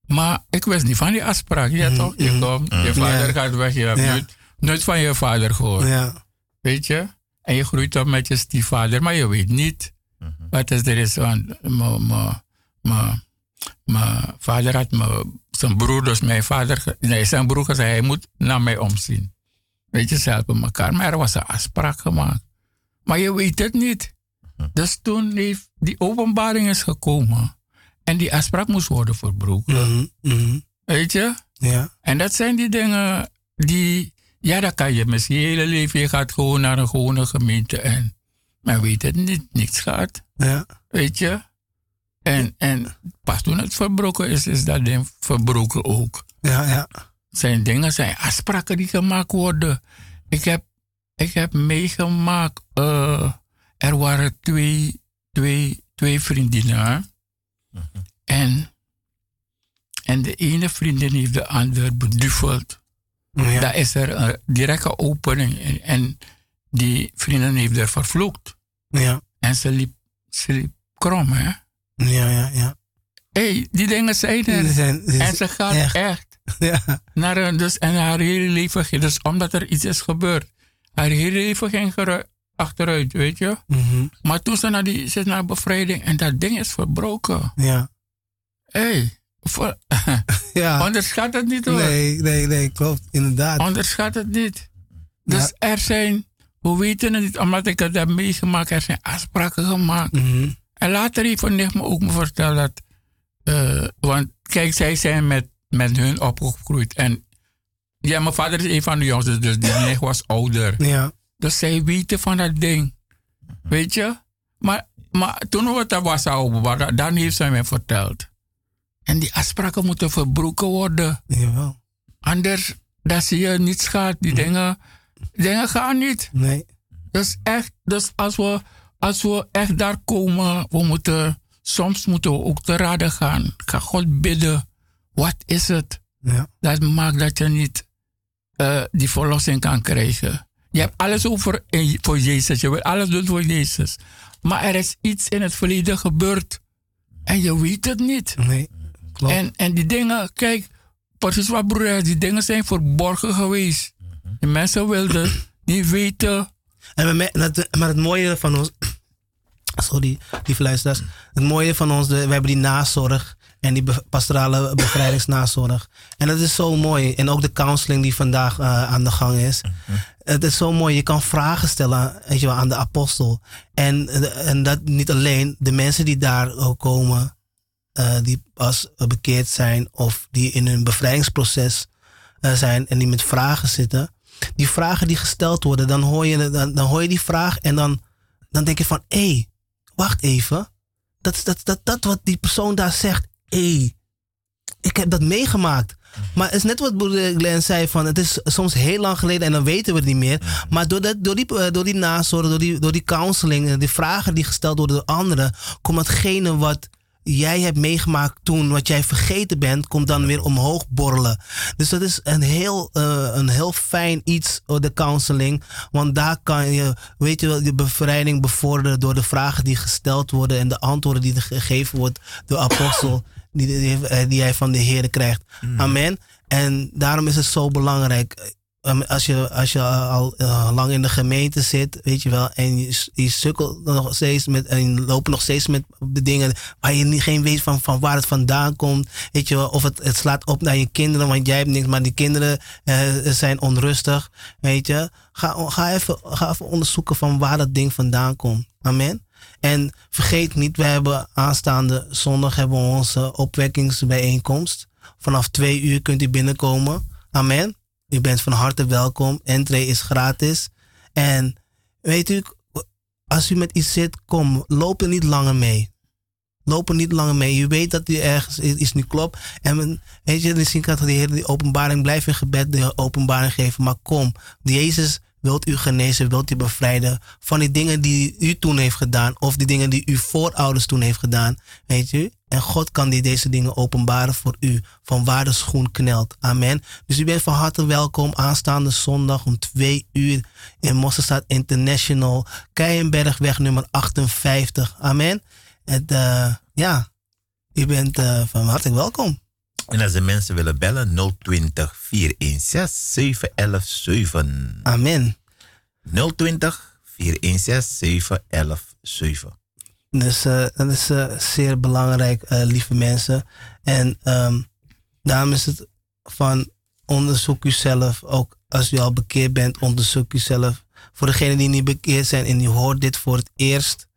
Maar ik wist niet van die afspraak. Ja, mm, toch? Je mm, komt, je vader gaat weg. Je hebt ja. nooit, van je vader gehoord. Ja. Weet je? En je groeit op met je stiefvader, maar je weet niet -hmm. wat is er is. Want mijn vader had zijn broer, dus mijn vader, nee, zijn broer zei, hij moet naar mij omzien. Weet je, ze helpen elkaar. Maar er was een afspraak gemaakt. Maar je weet het niet. Mhm. Dus toen heeft die openbaring is gekomen. En die afspraak moest worden verbroken. Mhm, mhm. Weet je? Ja. En dat zijn die dingen die, ja, dat kan je misschien je hele leven. Je gaat gewoon naar een gewone gemeente en men weet het niet, niks gaat. Ja. Weet je? En, en pas toen het verbroken is, is dat ding verbroken ook. Ja, ja. Zijn dingen, zijn afspraken die gemaakt worden. Ik heb, ik heb meegemaakt, uh, er waren twee, twee, twee vriendinnen. En, en de ene vriendin heeft de ander beduveld. Ja. Daar is er een directe opening. En, en die vriendin heeft er vervloekt. Ja. En ze liep, ze liep krom, hè? Ja, ja, ja. hey, die dingen zijn er. Die zijn, die en ze gaat echt, echt ja. naar een, dus, en haar hele leven ging, dus omdat er iets is gebeurd, haar hele leven ging achteruit, weet je. Mm -hmm. Maar toen ze naar die, ze naar bevrijding en dat ding is verbroken. Ja. Hé, hey, ja. onderschat het niet hoor. Nee, nee, nee, klopt, inderdaad. Onderschat het niet. Dus ja. er zijn, we weten het niet, omdat ik het heb meegemaakt, er zijn afspraken gemaakt. Mm -hmm. En later heeft een nicht me ook me verteld dat, uh, want kijk, zij zijn met, met hun opgegroeid. En ja, mijn vader is een van de jongsten, dus die nicht was ouder. Ja. Dus zij weten van dat ding. Weet je? Maar, maar toen we het was openbaar, dan heeft zij mij verteld. En die afspraken moeten verbroken worden. Jawel. Anders, dat zie je niets gaat. Die dingen, dingen gaan niet. Nee. Dus echt, dus als we, als we echt daar komen, we moeten, soms moeten we ook te raden gaan. Ga God bidden. Wat is het? Ja. Dat maakt dat je niet uh, die verlossing kan krijgen. Je hebt alles over voor Jezus. Je wil alles doen voor Jezus. Maar er is iets in het verleden gebeurd. En je weet het niet. Nee, klopt. En, en die dingen, kijk, precies wat broer, die dingen zijn verborgen geweest. De mensen wilden niet weten. En maar het mooie van ons, sorry, die luisteraars. Het mooie van ons, we hebben die nazorg en die pastorale bevrijdingsnazorg. En dat is zo mooi. En ook de counseling die vandaag uh, aan de gang is. Het is zo mooi. Je kan vragen stellen weet je wel, aan de apostel. En, en dat niet alleen. De mensen die daar komen, uh, die pas bekeerd zijn of die in een bevrijdingsproces zijn en die met vragen zitten. Die vragen die gesteld worden, dan hoor je, dan, dan hoor je die vraag en dan, dan denk je van, hé, hey, wacht even. Dat, dat, dat, dat wat die persoon daar zegt, hé, ik heb dat meegemaakt. Maar het is net wat Glenn zei: van het is soms heel lang geleden en dan weten we het niet meer. Maar door, dat, door, die, eh, door die nazorg, door die, door die counseling, die vragen die gesteld worden door anderen, komt datgene wat jij hebt meegemaakt toen, wat jij vergeten bent, komt dan weer omhoog borrelen. Dus dat is een heel, uh, een heel fijn iets, oh, de counseling. Want daar kan je, weet je wel, de bevrijding bevorderen door de vragen die gesteld worden en de antwoorden die gegeven wordt door apostel die, die, eh, die jij van de Heer krijgt. Mm. Amen. En daarom is het zo belangrijk. Ehm, als je, als je al uh, lang in de gemeente zit, weet je wel, en je, je sukkelt nog steeds met, en loopt nog steeds met de dingen waar je niet, geen weet van, van waar het vandaan komt, weet je wel, of het, het slaat op naar je kinderen, want jij hebt niks, maar die kinderen uh, zijn onrustig, weet je. Ga, ga, even, ga even onderzoeken van waar dat ding vandaan komt. Amen. En vergeet niet, we hebben aanstaande zondag hebben we onze opwekkingsbijeenkomst. Vanaf twee uur kunt u binnenkomen. Amen. U bent van harte welkom. Entree is gratis. En weet u, als u met iets zit, kom, loop er niet langer mee. Loop er niet langer mee. U weet dat u ergens iets niet klopt. En weet je, misschien kan de Heer die openbaring blijven in gebed de openbaring geven. Maar kom, Jezus wilt u genezen, wilt u bevrijden van die dingen die u toen heeft gedaan of die dingen die uw voorouders toen heeft gedaan. Weet je? En God kan die deze dingen openbaren voor u, van waar de schoen knelt. Amen. Dus u bent van harte welkom aanstaande zondag om twee uur in Mosselstad International, Keienbergweg nummer 58. Amen. En uh, ja, u bent uh, van harte welkom. En als de mensen willen bellen, 020 416 7117. Amen. 020 416 7117. Dus uh, dat is uh, zeer belangrijk, uh, lieve mensen. En um, daarom is het van onderzoek uzelf. Ook als u al bekeerd bent, onderzoek uzelf. Voor degenen die niet bekeerd zijn en u hoort dit voor het eerst.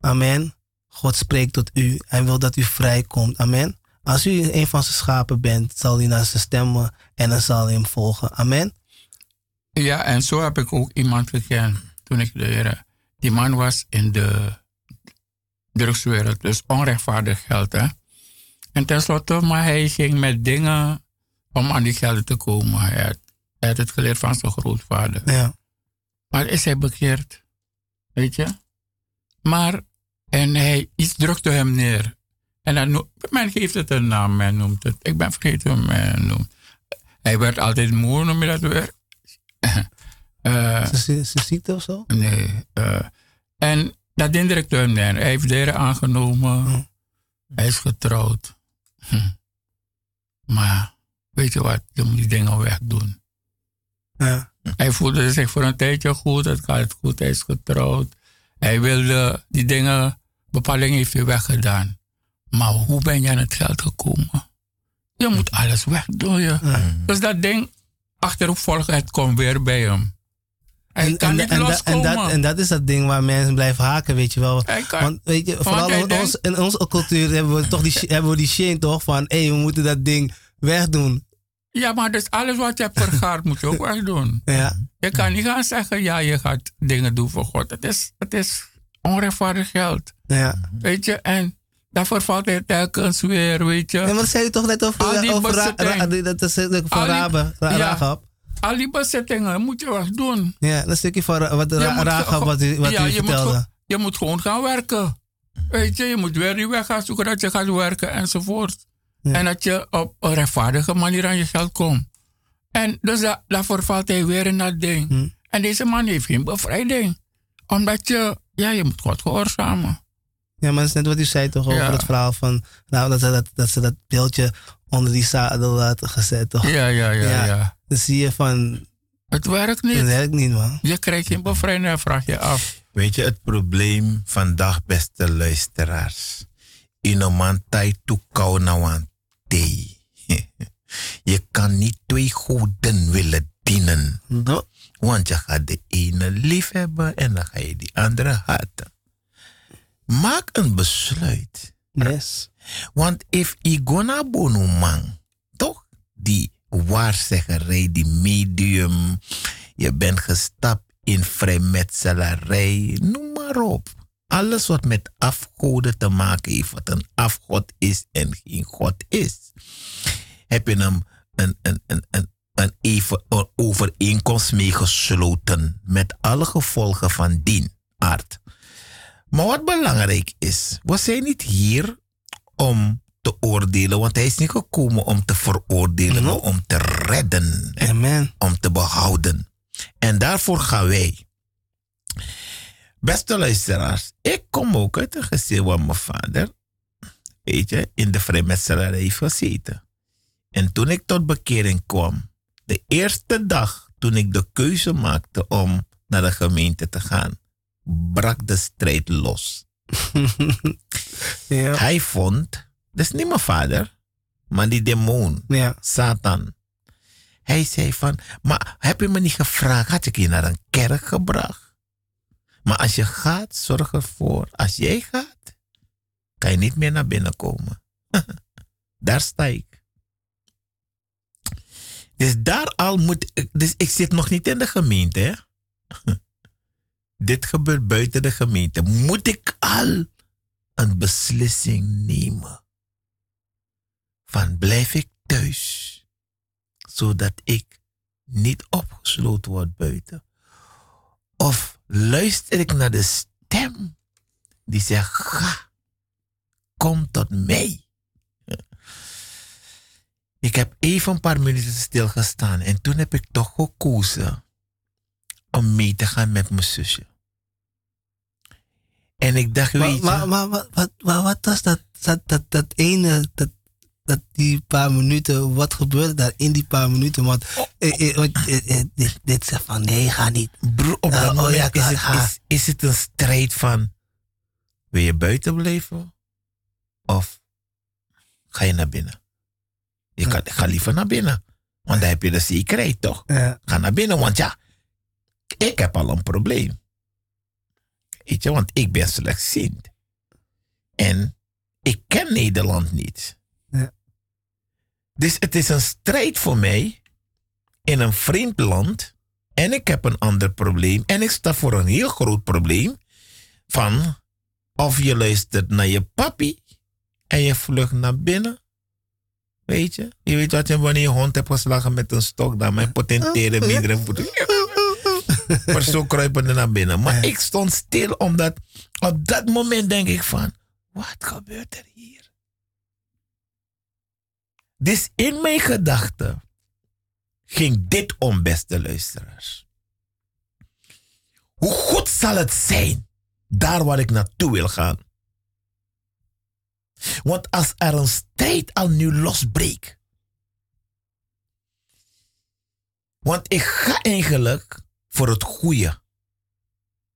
Amen. God spreekt tot u. Hij wil dat u vrijkomt. Amen. Als u een van zijn schapen bent, zal hij naar zijn stemmen en dan zal hij hem volgen. Amen. Ja, en zo heb ik ook iemand gekend toen ik leerde. Die man was in de drugswereld, dus onrechtvaardig geld. Hè? En tenslotte, maar hij ging met dingen om aan die geld te komen. Hij had, hij had het geleerd van zijn grootvader. Ja. Maar is hij bekeerd? Weet je? Maar, en hij, iets drukte hem neer. En dan, men geeft het een naam, men noemt het. Ik ben vergeten hoe men noemt. Hij werd altijd moe, noem je dat weer? uh, Zijn ziekte of zo? Nee. Uh, en dat indrukte hem neer. Hij heeft leren aangenomen. Hm. Hij is getrouwd. Hm. Maar weet je wat, je moet die dingen wegdoen. Ja. Hij voelde zich voor een tijdje goed, het gaat goed, hij is getrouwd. Hij wilde die dingen, bepalingen heeft hij weggedaan. Maar hoe ben je aan het geld gekomen? Je moet alles wegdoen. Dus dat ding achterop volgen, het komt weer bij hem. Hij en, kan en, niet en, loskomen. En dat, en dat is dat ding waar mensen blijven haken, weet je wel. Want weet je, vooral in, ons, in onze cultuur hebben we toch die, hebben we die shame toch van, hé, hey, we moeten dat ding wegdoen. Ja, maar dus alles wat je hebt vergaard moet je ook wegdoen. Ja. Je kan niet gaan zeggen, ja, je gaat dingen doen voor God. Het is, het is onrechtvaardig geld. Ja. Weet je, en Daarvoor valt hij telkens weer, weet je. Ja, maar dat zei je toch net over, al die over dat is van Rabe, Rahab. Al die bezittingen moet je wat doen. Ja, dat stukje van wat Rahab wat u, wat ja, u vertelde. Moet, je moet gewoon gaan werken. Weet je, je moet weer die weg gaan zoeken dat je gaat werken enzovoort. Ja. En dat je op een rechtvaardige manier aan je geld komt. En dus dat, daarvoor valt hij weer in dat ding. Hm. En deze man heeft geen bevrijding. Omdat je, ja, je moet God gehoorzamen. Ja, maar dat is net wat u zei toch over het verhaal van nou, dat, ze dat, dat ze dat beeldje onder die zadel had gezet. Toch? Ja, ja, ja, ja, ja. Dan zie je van. Het werkt niet. Het werkt niet, man. Je krijgt geen bevrijding vraag je af. Weet je, het probleem vandaag, beste luisteraars. Inoman tai tu kau nawan thee. Je kan niet twee goden willen dienen. No. Want je gaat de ene lief hebben en dan ga je die andere haten. Maak een besluit. Yes. Want if igona bono man, toch? Die waarzeggerij, die medium. Je bent gestapt in vrijmetselarij, noem maar op. Alles wat met afgoden te maken heeft, wat een afgod is en geen God is. Heb je hem een, een, een, een, een, even, een overeenkomst meegesloten met alle gevolgen van dien aard. Maar wat belangrijk is, we zijn niet hier om te oordelen, want hij is niet gekomen om te veroordelen, maar om te redden. Amen. Om te behouden. En daarvoor gaan wij. Beste luisteraars, ik kom ook uit een gezin waar mijn vader, weet je, in de vrijmetselarij heeft gezeten. En toen ik tot bekering kwam, de eerste dag toen ik de keuze maakte om naar de gemeente te gaan, brak de strijd los. ja. Hij vond, dat is niet mijn vader, maar die demon, ja. Satan. Hij zei van, maar heb je me niet gevraagd, had ik je naar een kerk gebracht? Maar als je gaat, zorg ervoor, als jij gaat, kan je niet meer naar binnen komen. daar sta ik. Dus daar al moet ik, dus ik zit nog niet in de gemeente, hè? Dit gebeurt buiten de gemeente, moet ik al een beslissing nemen. Van blijf ik thuis, zodat ik niet opgesloten word buiten. Of luister ik naar de stem die zegt: Ga, kom tot mij. Ik heb even een paar minuten stilgestaan en toen heb ik toch gekozen om mee te gaan met mijn zusje. En ik dacht, weet je... Maar, maar, wat, wat, wat was dat, dat, dat, dat ene, dat, dat die paar minuten, wat gebeurde daar in die paar minuten? Want eh, eh, eh, dit, dit zegt van nee, ga niet. Bro, op dat oh, ja, is, het, is, is het een strijd van, wil je buiten blijven? Of ga je naar binnen? Je kan, ga liever naar binnen. Want dan heb je de zekerheid toch? Ga naar binnen, want ja, ik heb al een probleem. Weet je, want ik ben slechtziend. En ik ken Nederland niet. Ja. Dus het is een strijd voor mij in een vreemd land. En ik heb een ander probleem. En ik sta voor een heel groot probleem. Van of je luistert naar je papi en je vlucht naar binnen. Weet je? Je weet wat je wanneer je hond hebt geslagen met een stok, dan mijn potenteren meerdere voeten. Maar zo kruipen er naar binnen. Maar ik stond stil omdat op dat moment denk ik van, wat gebeurt er hier? Dus in mijn gedachten ging dit om, beste luisteraars. Hoe goed zal het zijn daar waar ik naartoe wil gaan? Want als er een strijd al nu losbreekt. Want ik ga eigenlijk voor het goede.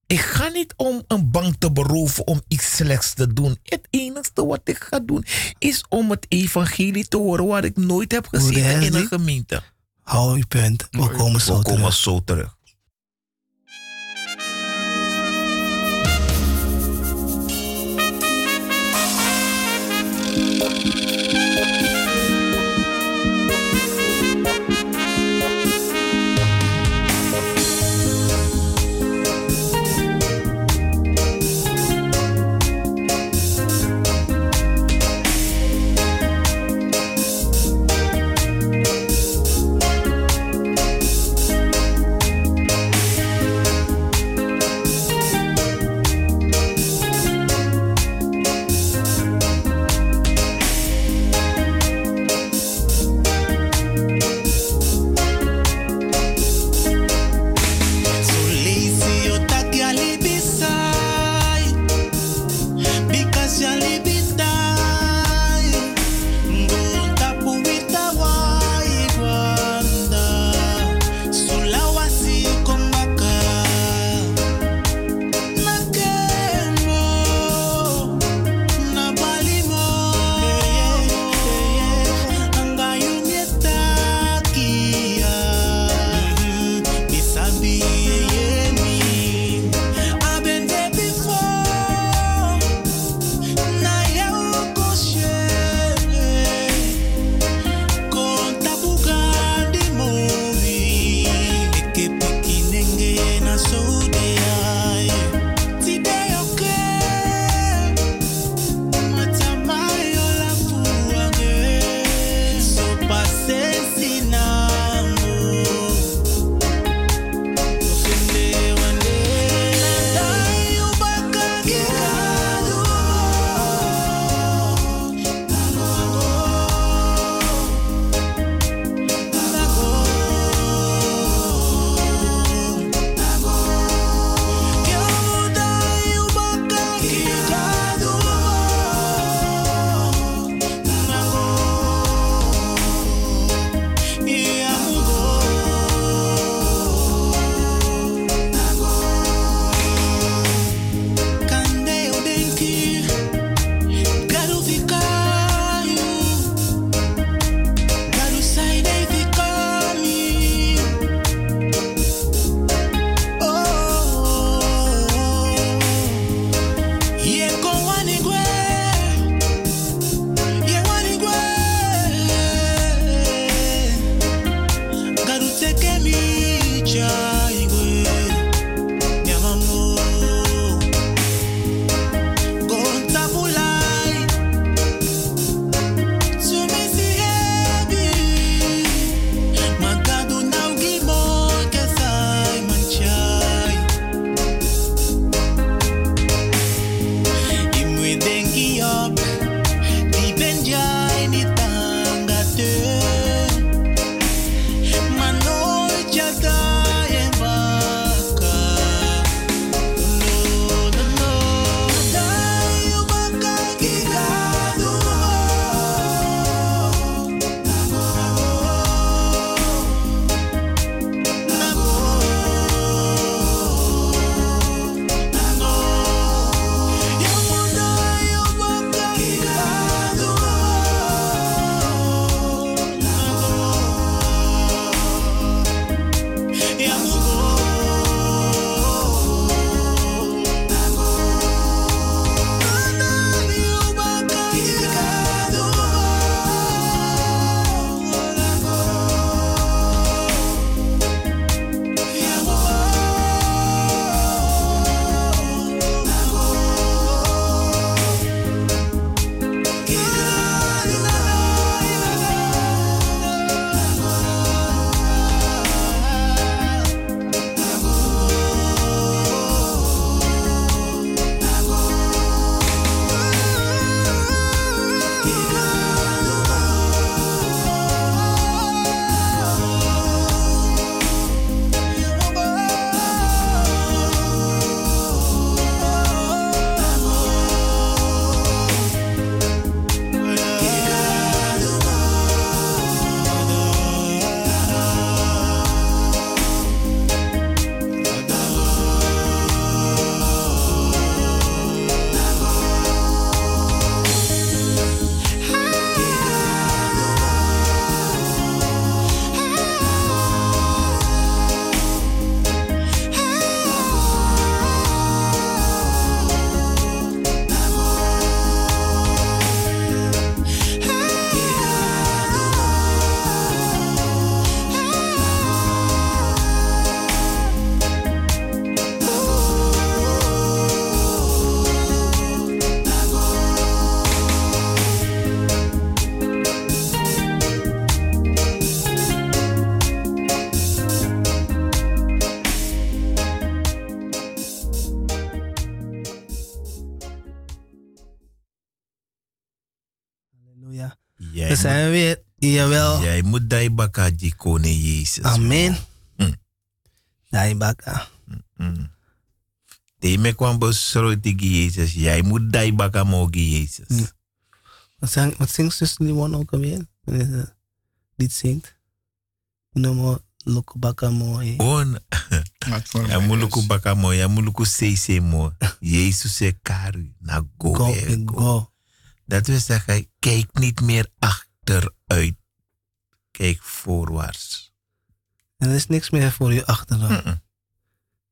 Ik ga niet om een bank te beroven om iets slechts te doen. Het enige wat ik ga doen is om het evangelie te horen wat ik nooit heb gezien in een gemeente. Hou je punt. We komen zo We komen zo terug. Zijn weer. Jawel. Jij moet die baka die koning Jezus. Amen. Mm. Die baka. Mm. Die me kwam besroot die Jezus. Jij moet die baka mogen Jezus. Mm. Wat, zing, wat zingt zuster die one ook alweer? Wanneer ze dit zingt? You know, luku baka mooi. On. Ja muluku baka mooi. Ja muluku seise mooi. Jezus zei karu. Na go, go, go. Dat wil zeggen, kijk niet meer achteruit. Kijk voorwaarts. En er is niks meer voor je achteruit. Mm -mm.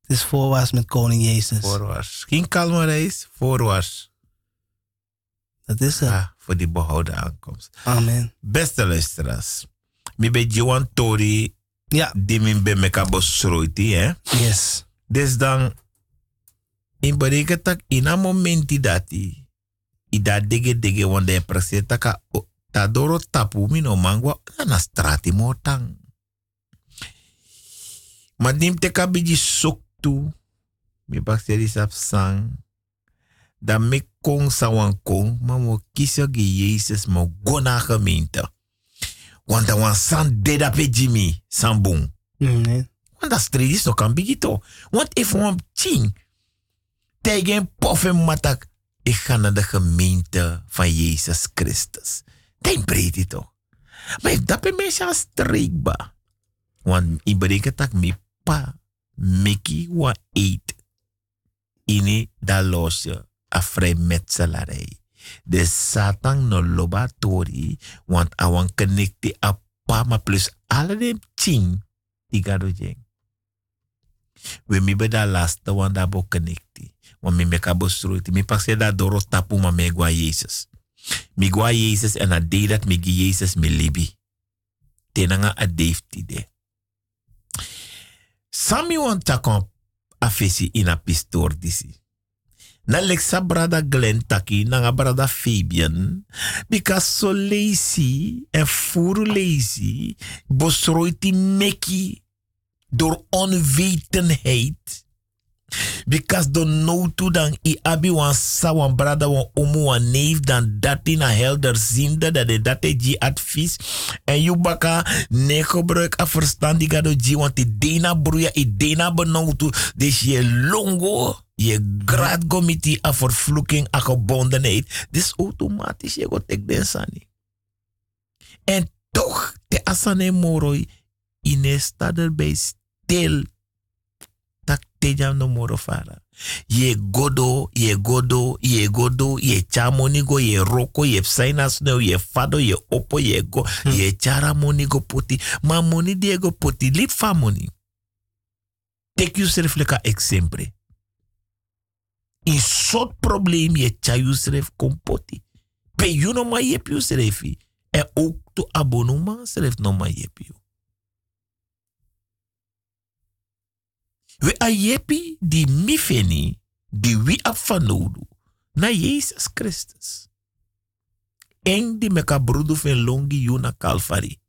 Het is voorwaarts met koning Jezus. Voorwaarts. Geen kalme reis, voorwaarts. Dat is het. Ah, voor die behouden aankomst. Amen. Beste luisteraars. Mi be Johan Tori. Ja. Die min be meka bosroiti, hè? Yes. Dus dan. In bereken tak in een moment dati ida dege dege wanda e presenta ka ta doro tapu mino mangwa na strati motang. Ma dim te soktu mi bakseri sap sang da me kong sa wan kong ma mo kisa ge Jezus mo gona gemeente. Want wan san deda pe Jimmy san boom. Mm Want dat strijdt no kan. Want if wan ching tegen poffen matak ik ga naar de gemeente van Jezus Christus. Denk breed toch. Maar dat ben mensen als streekbaar. Want ik berekent dat mijn pa, Mickey, wat eet. Ini da losje a vrijmetselarij. De Satan no lobatori, want awan connecte a pa ma plus alle dem die gado jeng. We mi be da laste wan da bo connecte want mi meka bosruiti. Mi pak da doro tapu ma me gwa Jesus. Mi gwa Jesus en a day dat mi gi Jesus mi libi. Tenanga a de. Sami wan takon afesi in a pistor disi. Na leksa brada Glenn taki na brada Fabian. Because so lazy en furu lazy. Bosroiti meki door onwetendheid Because don't know to dan i abi wan sa wan brada wan omu wan neef dan dati na helder zinde dat de dati ji advies. En you baka ne gebruik a verstandiga do ji want i dena broeia i dena benauwtu. Dus je longo je grad gomiti a vervloeking a gebondenheid. Dus automatisch je go tek den sani. En toch te asane moroi in staat erbij stil teja no moro fara. Ye godo, ye godo, ye godo, ye chamonigo, ye roko, ye sainas no, ye fado, ye opo, ye go, hmm. ye chara monigo poti. Ma moni diego poti, lip fa moni. Take yourself like a exemple. In soort probleem je cha yourself kompoti. Pe you no ma yep yourself. En ook to abonnement no ma yep you. We ayepi di mifeni di wi afanodu na Jesus Christus. En di meka brudu fen longi yuna kalfari.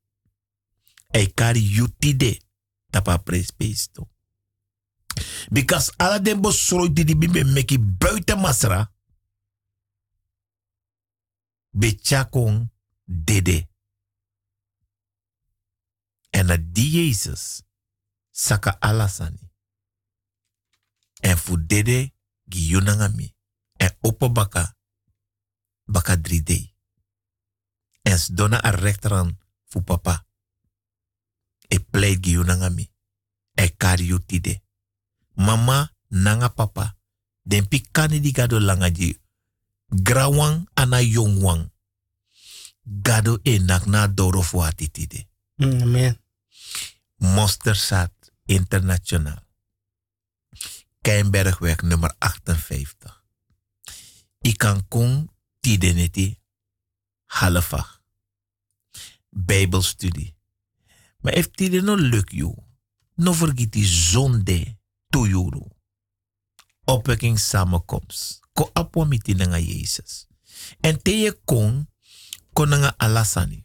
E kari yutide tapa prespesto. Because ala den bo di di bibe meki buiten masra. Bechakon dede. En a di Jesus saka alasani en fu dede gi yunangami en opo baka baka dride en dona a rechteran fu papa. E pleit gi yunangami e kari tide. Mama nanga papa den pikani di gado langaji grawang ana yongwang gado e nak na doro fu atitide mm, amen. Mostersat International Keienbergweg nummer 58. Ik kan kon tideneti halfag. Bijbelstudie. Maar if tiden no lukt you, no vergiet die zonde to you. Opwekking samenkomst. Ko apwa miti nga Jezus. En te kon, kon alasani.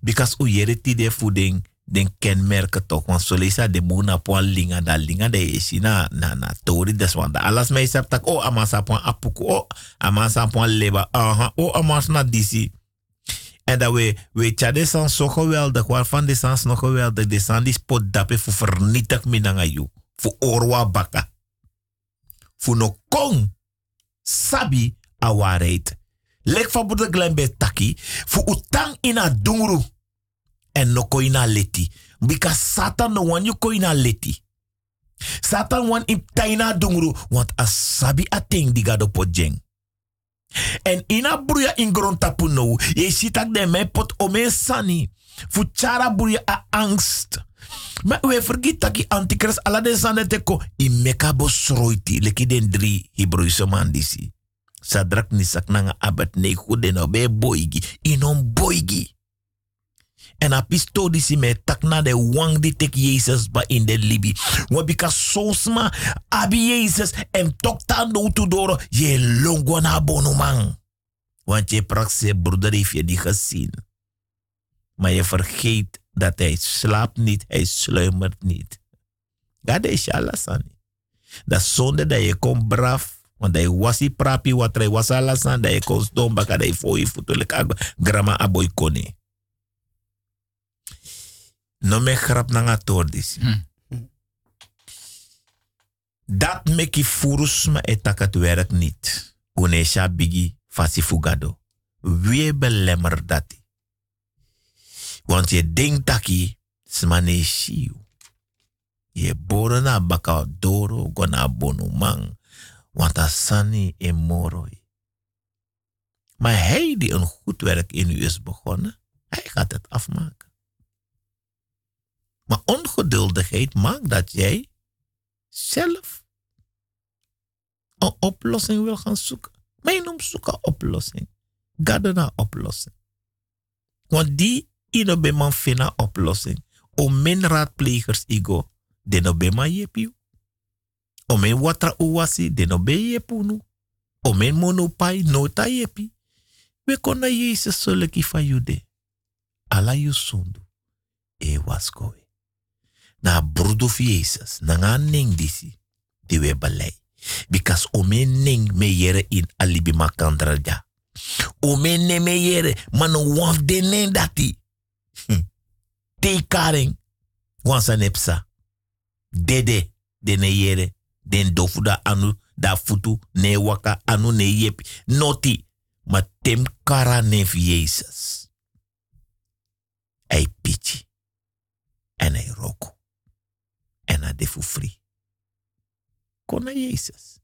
Because u yere tide voeding den kenmerken toch. Want zo lees de moena po linga da linga de esi na na na tori des wanda. Alas tak oh amasa po apuku oh amasa leba aha oh amas na disi. En dat we, we tja, zijn zo geweldig. Waarvan de zijn nog geweldig. De zijn die spot dappen voor vernietig minangayu. Voor orwa baka. Voor no kong. Sabi a waarheid. Lek van broeder Glenn taki. Voor utang ina dungru. En no ko ina leti. Because Satan no wan you ko ina leti. Satan wan in taina dungru. Want a sabi a ting di gado jeng. En ina bruya in grond tapu de mij pot ome sani. Fu chara bruya a angst. Maar we vergiet dat die antichrist ala de zande teko. I meka bosroiti. Leki den drie man. Sadrak nisak nanga abat ne kude no be boigi. Inon boigi. En a pisto disi me tak na de wang di tek Jezus ba in de libi. Wa bika sosma abi Jezus en tok ta no tu doro je longo na man. Want je prakse broeder heeft je niet gezien. Maar je vergeet dat hij slaapt niet, hij sluimert niet. Dat is alasani. Dat zonde dat je komt braaf, want hij was die prapi wat hij was alasan, dat je komt stom baka dat je voor je voetelijk grama aboy kone. No me grap na tordis. Hmm. Dat meki furus ma etakat werk niet. Unesha bigi fasi fugado. Wie belemmer dati. Want je denkt taki, smane shiu. Je boro na baka doro gona bonu mang. Want asani e moroi. Maar hij die een goed werk in u is begonnen, hij gaat het afmaken. Maar ongeduldigheid maakt dat jij zelf een oplossing wil gaan zoeken. Mijn noem zoeken oplossing. Ga naar oplossing. Want die ino be man fina oplossing. O men raadplegers igo, de no be man yepiu. O men watra uwasi, de no be yepunu. O men monopai nota yepi. We kona Jezus soleki fa jude. Ala yusundu. E waskoe. Na brudo fi Jezus, na nga ning disi. Di we balei. Because o men ning me yere in alibi makandra ja. O men ne me yere, man waf de dati. Te karing. Wansa nepsa. Dede. Dene yere. Den dofu da anu. Da futu. Ne waka anu ne yepi. Noti. Ma tem kara nef Jezus. Hij. En hij. En hij defu free. Kona Jezus.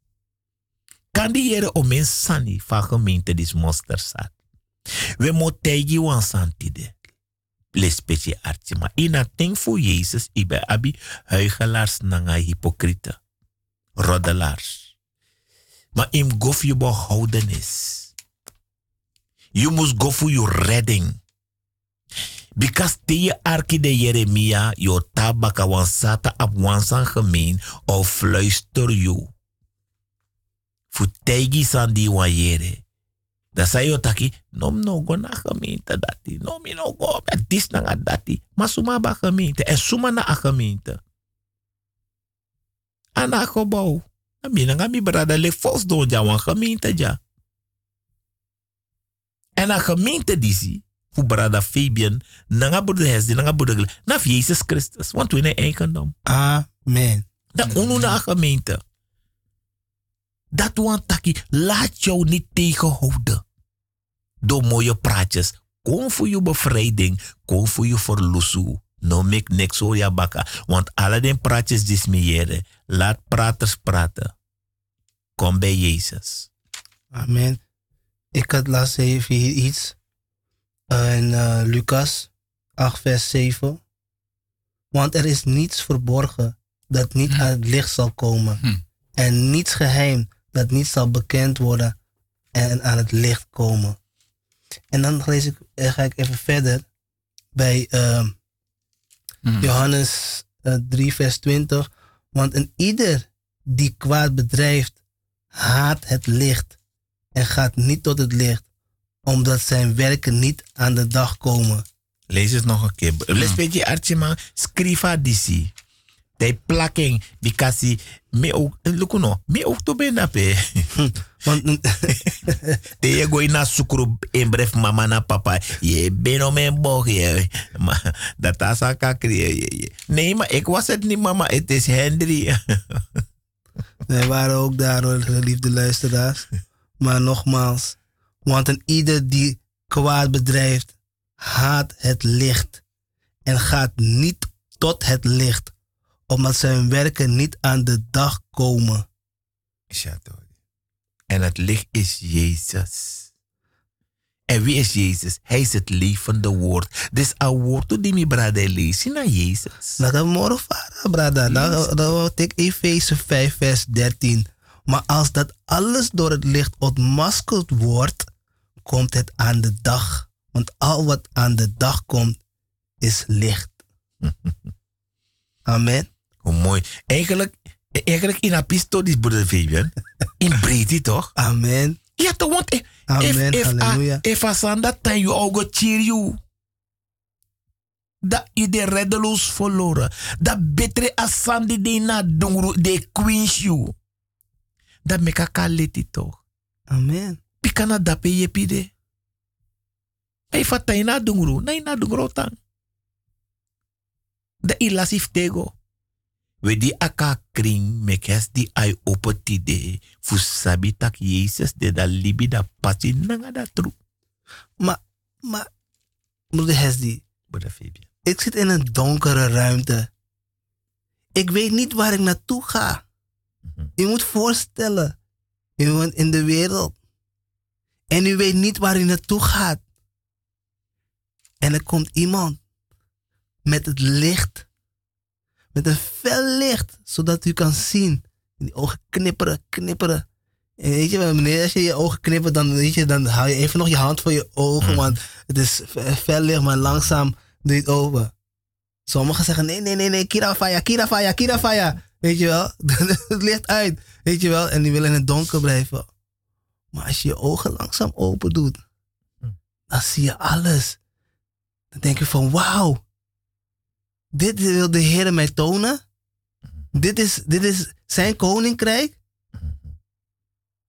Kan die jere om een sani van gemeente dis monster zat. We moeten je wansantide lespecie artje. Maar ina ting voor Jezus, ibe abi huigelaars nanga hypocriete. Roddelaars. Maar im go voor je behoudenis. Je moest go voor je redding. Because te je arki de Jeremia, yo tabaka wansata wansan gemeen, of fluister you. Fu tegi san di wanyere. Da sayo taki, nom no go na gemeente dati. Nom no go met dis na nga dati. Maar suma ba gemeente. En suma na a gemeente. Ana gebouw. Ami na nga mi brada le fos don ja wan gemeente ja. En a gemeente disi. Fu brada Fabian. Na nga broeder Hesdi. Na nga broeder Na Jezus Christus. Want we ne eigendom. Amen. Da unu na gemeente. Dat want taki, laat jou niet tegenhouden. Door mooie praatjes. Kom voor je bevrijding. Kom voor je verlossing. No mek niks hoor ja baka. Want alle die praatjes dismiëren. Laat praters praten. Kom bij Jezus. Amen. Ik had laatst even iets. In uh, Lucas 8 vers 7. Want er is niets verborgen dat niet hm. aan het licht zal komen. Hm. En niets geheim dat niet zal bekend worden en aan het licht komen. En dan lees ik, eh, ga ik even verder bij uh, Johannes uh, eh, 3, vers 20. Want een ieder die kwaad bedrijft, haat het licht en gaat niet tot het licht, omdat zijn werken niet aan de dag komen. Lees het nog een keer. Lees een beetje Artje, maar scriva disi. de plakking, because me ook, look no, me ook to ben. Want de je gooi na sukru in bref mama na papa, je ben om een boog je, maar dat is al Nee, maar ik was het niet mama, het is Henry. Wij waren ook daar hoor, geliefde luisteraars. Maar nogmaals, want een ieder die kwaad bedrijft, haat het licht en gaat niet tot het licht, omdat zijn werken niet aan de dag komen. En het licht is Jezus. En wie is Jezus? Hij is het levende woord. Dus een woord die mi brada lezen naar Jezus. Dat is morgen vader, brada. Dan wordt ik Efeze 5 vers 13. Maar als dat alles door het licht ontmaskerd wordt, komt het aan de dag. Want al wat aan de dag komt, is licht. Amen. Hoe mooi. Eigenlijk, eigenlijk in een pistool broeder Fabian. In breedte toch? Amen. Ja, toch? Want Amen. If, Halleluja. If, if aan dat time you all go cheer you. Dat je de reddeloos verloren. Dat betere asandi de na dongru de queens you. Dat meka kaleti toch. Amen. Pikana dape je pide. Ei fatai na dongru. Na na dongru tang. Da ilasif tego. We di aka kring mekes di ai opeti de fu sabi tak Jezus de da libi da pati nanga da tru. Maar, maar, moeder Hesdi. Moeder Fabian. Ik zit in een donkere ruimte. Ik weet niet waar ik naartoe ga. Mm Je moet voorstellen, je bent in de wereld. En u weet niet waar u naartoe gaat. En er komt iemand met het licht met een fel licht, zodat u kan zien. En die ogen knipperen, knipperen. En weet je, wanneer als je je ogen knippert, dan, weet je, dan haal je even nog je hand voor je ogen, mm. want het is fel licht, maar langzaam doe je het open. Sommigen zeggen, nee, nee, nee, nee, kirafaya, kirafaya, kirafaya. Weet je wel, het licht uit, weet je wel, en die willen in het donker blijven. Maar als je je ogen langzaam open doet, mm. dan zie je alles. Dan denk je van, wauw, dit wil de Heer mij tonen. Dit is, dit is zijn koninkrijk.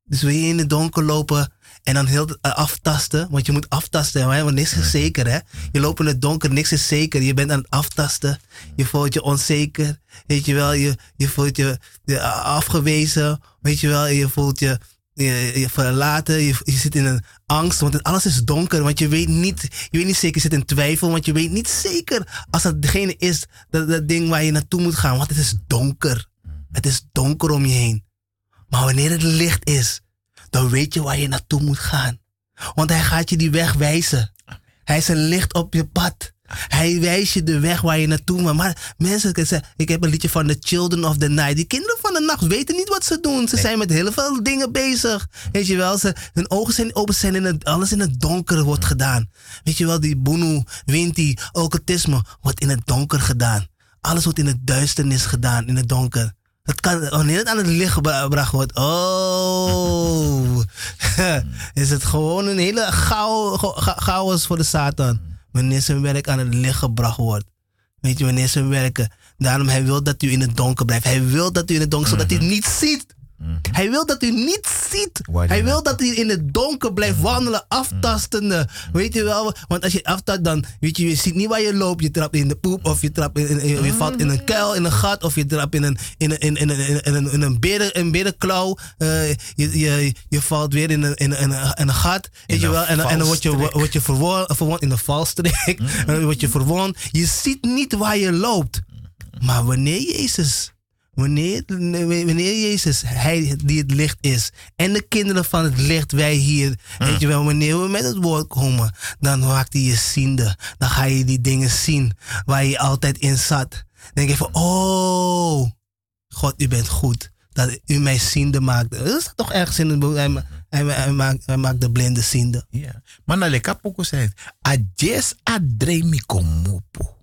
Dus wil je in het donker lopen en dan heel uh, aftasten. Want je moet aftasten, hè, want niks is zeker. Hè? Je loopt in het donker, niks is zeker. Je bent aan het aftasten. Je voelt je onzeker. Weet je wel, je, je voelt je, je afgewezen. Weet je wel, je voelt je je, je verlaten, je, je zit in een angst, want alles is donker, want je weet niet, je weet niet zeker, je zit in twijfel, want je weet niet zeker als dat degene is, dat, dat ding waar je naartoe moet gaan, want het is donker. Het is donker om je heen. Maar wanneer het licht is, dan weet je waar je naartoe moet gaan. Want hij gaat je die weg wijzen. Hij is een licht op je pad. Hij wijst je de weg waar je naartoe moet. Maar mensen, ik heb een liedje van The Children of the Night. Die kinderen van de nacht weten niet wat ze doen. Ze zijn met heel veel dingen bezig. Weet je wel, ze, hun ogen zijn open, zijn in het, alles in het donker wordt gedaan. Weet je wel, die boenu, winti, occultisme wordt in het donker gedaan. Alles wordt in het duisternis gedaan, in het donker. Het kan, wanneer het aan het licht gebracht wordt, oh, is het gewoon een hele chaos voor de Satan wanneer zijn werk aan het licht gebracht wordt. Weet je, wanneer zijn werken. Daarom, hij wil dat u in het donker blijft. Hij wil dat u in het donker, zodat hij het niet ziet. Mhm. Hij wil dat u niet ziet. Hij wil dat u in het donker blijft mhm. wandelen, aftastende. Mhm. Weet je wel? Want als je aftast, dan weet je, je ziet niet waar je loopt. Je trapt in de poep, of je, trapt in, je valt in een kuil, in een gat, of je trapt in een, in een, in, in, in, in een, in een, beren, een berenklauw. Uh, je, je, je valt weer in een, in een, in een gat. Weet je wel? En, en dan word je, word je verwond, verwond in een valstrik. En dan word je verwond. Je ziet niet waar je loopt. Maar wanneer Jezus Wanneer, wanneer Jezus, Hij die het licht is, en de kinderen van het licht, wij hier, weet je wel, wanneer we met het woord komen, dan maakt hij je ziende. Dan ga je die dingen zien waar je altijd in zat. Dan denk je van, oh, God, u bent goed. Dat u mij ziende maakt. Dat is toch ergens in het boek. Hij, hij, hij, maakt, hij maakt de blinde ziende. Ja. Maar na lekker poco zegt, adjes adremi komopo.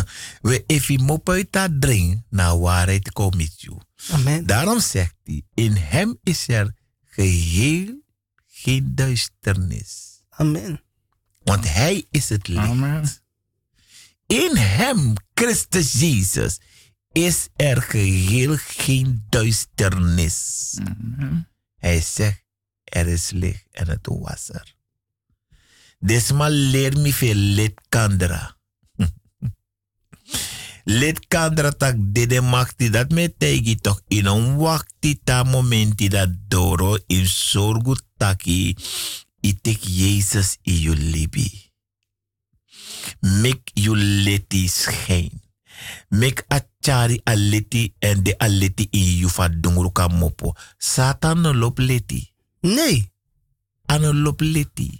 We efi mopuita dring na waarheid komt. Amen. Daarom zegt hij, in hem is er geheel geen duisternis. Amen. Want hij is het licht. Amen. In hem, Christus Jezus, is er geheel geen duisternis. Hij zegt, er is licht en het was er. Desma leer me veel lid kandra. Lid kandra tak dede makti dat me tegi toch in een wakti ta momenti dat doro in sorgu taki itek Jezus in je libi. Mek you leti schijn. Mek achari aleti en de aleti in fa dunguru mopo. Satan no lop leti. Nee. Ano lop leti.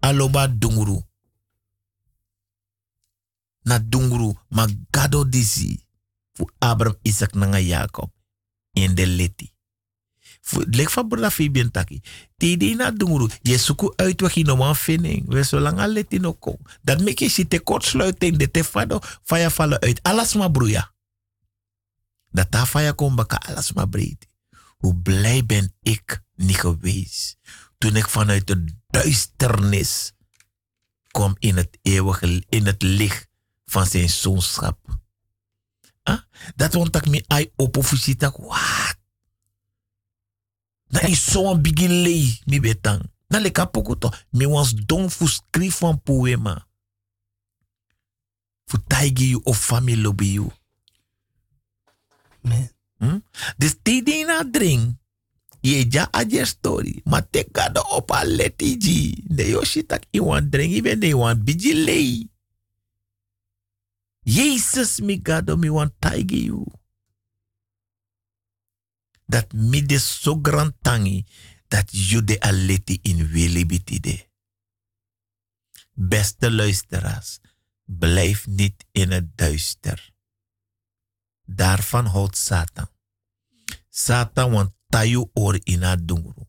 Aloba dunguru. Na dunguru ma gado disi. Fu Abraham, Isaac, nanga Jacob. In de leti. Lek van brada Fabian taki. Tidi na dunguru. Je suku uitweg in een vinning. We zo lang al no kom. Dat mek je si te kortsluiting. De te fado. Faya vallen uit. Alles maar broeia. Dat ta faya kom baka alles maar breed. Hoe blij ben ik niet geweest. Toen ik vanuit de duisternis kom in het eeuwige, in het licht van zijn zoonschap. Huh? Dat want ik me ai op of wat? Na is zo'n lei mi betang. Na le kapoko to. Mi wans don fu skrif van poema. Fu taigi you of family lobi you. Man. Hmm? Dus tidi na drink. Ye ja aje story. Ma te gado op a letiji. De yo shitak i wan drink. Ibe de wan bigi lei. Jezus mi gado oh, mi wan taigi you dat de so grand tangi dat you de aleti in welibitide. Beste luisteraars, blijf niet in het duister. Daarvan houdt Satan. Satan want tayu or ina dungru.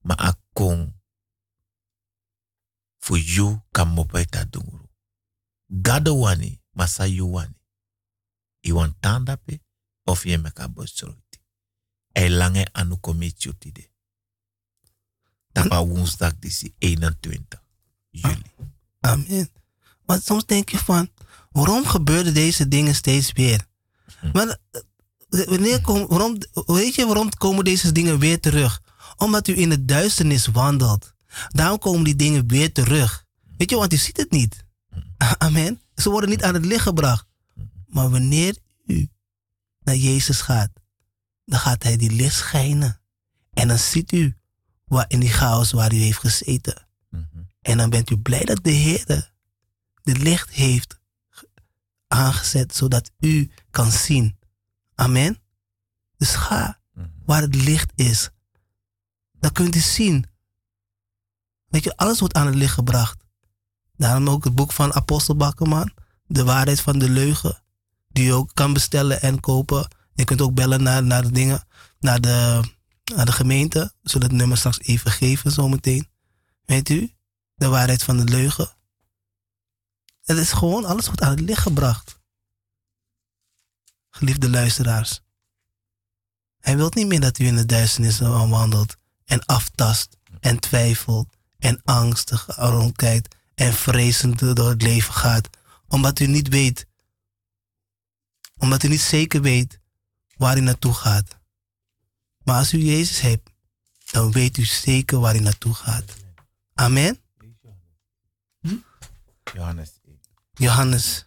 Ma akong. Voor you kan mopaita dungru. Gado oh, wani, masa you wani. Iwan tandape of je meka bosoro e lange anu komitio tide. Tapa woensdag disi 21 juli. Amen. Maar soms denk je van, waarom gebeuren deze dingen steeds weer? Hm. Maar eh, wanneer kom, waarom, weet je waarom komen deze dingen weer terug? Omdat u in het duisternis wandelt. Daarom komen die dingen weer terug. Weet je, want u ziet het niet. Hm. Amen. Ze worden niet aan het licht gebracht. Maar wanneer u naar Jezus gaat, dan gaat hij die licht schijnen. En dan ziet u waar, in die chaos waar u heeft gezeten. Mhm. En dan bent u blij dat de Heer de licht heeft aangezet, zodat u kan zien. Amen. Dus ga mhm. waar het licht is. Dan kunt u zien. Weet je, alles wordt aan het licht gebracht. Daarom ook het boek van Apostel Bakkerman, De waarheid van de leugen, die u ook kan bestellen en kopen je kunt ook bellen naar, naar de dingen, naar de, naar de gemeente. Zullen het nummer straks even geven zometeen. Weet u? De waarheid van de leugen. Het is gewoon, alles wordt aan het licht gebracht. Geliefde luisteraars. Hij wil niet meer dat u in de duisternis wandelt en aftast en twijfelt en angstig rondkijkt en vrezend door het leven gaat. Omdat u niet weet, omdat u niet zeker weet waar hij naartoe gaat. Maar als u Jezus hebt, dan weet u zeker waar hij naartoe gaat. Amen. Hm? Johannes 1. Johannes.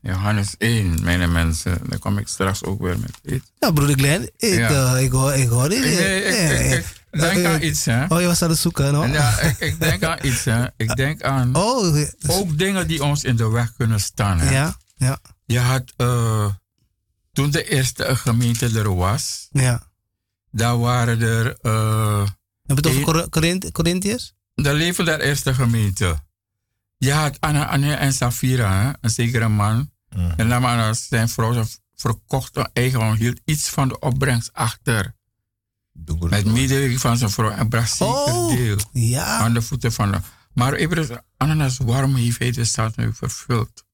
Johannes 1, mijn mensen. Dan kom ik straks ook weer met iets. Ja, broeder Glenn. Ik, ja. Uh, ik, hoor, ik hoor ik, ik, denk aan iets, hè. Oh, je was aan het zoeken, no? Ja, ik, ik denk aan iets, hè. Ik denk aan oh, ook dingen die ons in de weg kunnen staan, hè. Ja, ja. Je had... Uh, toen de eerste gemeente er was, ja. daar waren er. Uh, Heb je het over Corinthiërs? De leven der eerste gemeente. Je had Anna, Anna en Safira, een zekere man. Mm. En Anna, zijn vrouw verkocht een eigen, hield iets van de opbrengst achter. Met medewerking van zijn vrouw en bracht zeker oh, deel ja. aan de voeten van de. Maar even, Ananas, waarom heeft hij de staat nu vervuld?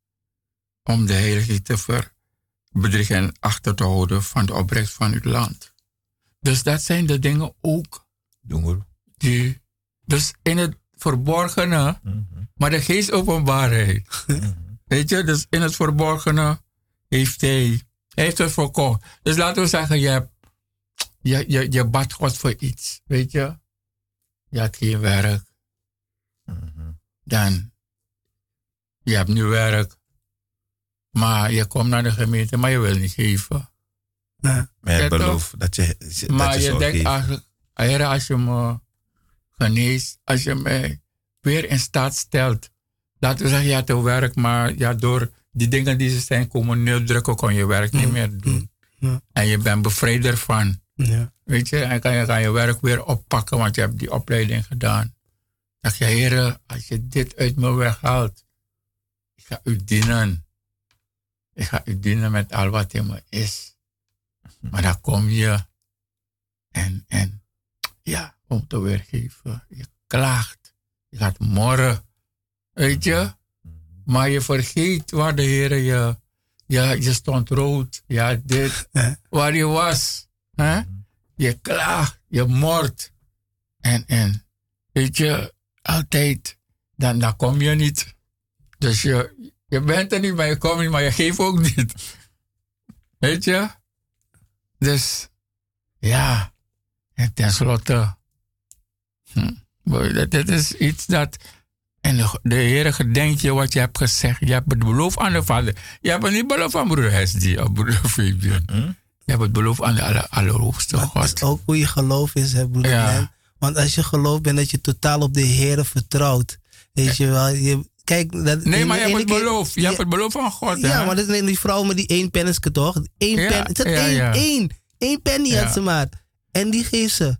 Om de heilige te ver bedriegen achter te houden van de opbrengst van uw land. Dus dat zijn de dingen ook. Die, dus in het verborgene, mm -hmm. maar de geest openbaarheid. Mm -hmm. Weet je, dus in het verborgene, heeft hij, heeft het verkocht. Dus laten we zeggen, je, hebt, je, je, je bad God voor iets, weet je. Je had geen werk. Mhm. Dan, je hebt nu werk. Maar je komt naar de gemeente, maar je wil niet geven. Ja. Maar je belooft dat je, dat Maar je, denkt Heer, als je me geneest, als je mij weer in staat stelt. Laten we zeggen, je had een werk, maar ja, door die dingen die ze zijn komen neerdrukken, kon je werk niet meer doen. Ja. En je bent bevrijd ervan. Ja. Weet je, en kan je, kan je werk weer oppakken, want je hebt die opleiding gedaan. Zeg je, Heer, als je dit uit me weghaalt, ik ga u dienen. Ik ga u dienen met al wat in me is. Maar dan kom je en, en ja, om te weergeven. Je klaagt. Je gaat morren. Weet je? Maar je vergeet waar de Heer je, ja, je stond rood. Ja, dit. Waar je was. Hè? Je klaagt. Je mort. En, en, weet je, altijd, dan, dan kom je niet. Dus je, je bent er niet, maar je komt niet, maar je geeft ook niet. Weet je? Dus, ja. En tenslotte, hm, dat is iets dat. En de, de Heer gedenkt je wat je hebt gezegd. Je hebt het beloofd aan de Vader. Je hebt het niet beloofd aan broeder Hesdy of broeder Fabian. Hm? Je hebt het beloofd aan de aller, Allerhoogste Dat God. is ook hoe je geloof is, hè, broeder. Ja. Want als je geloof bent dat je totaal op de Heer vertrouwt. Weet je wel. Je, kijk, dat, Nee, maar je hebt het beloofd. Je hebt het beloofd van God. Ja, hè? maar dat is die vrouw met die één penniske toch? Eén Ja, pen, het is ja, één, ja. één. Één penny had ze maar. En die geeft ze.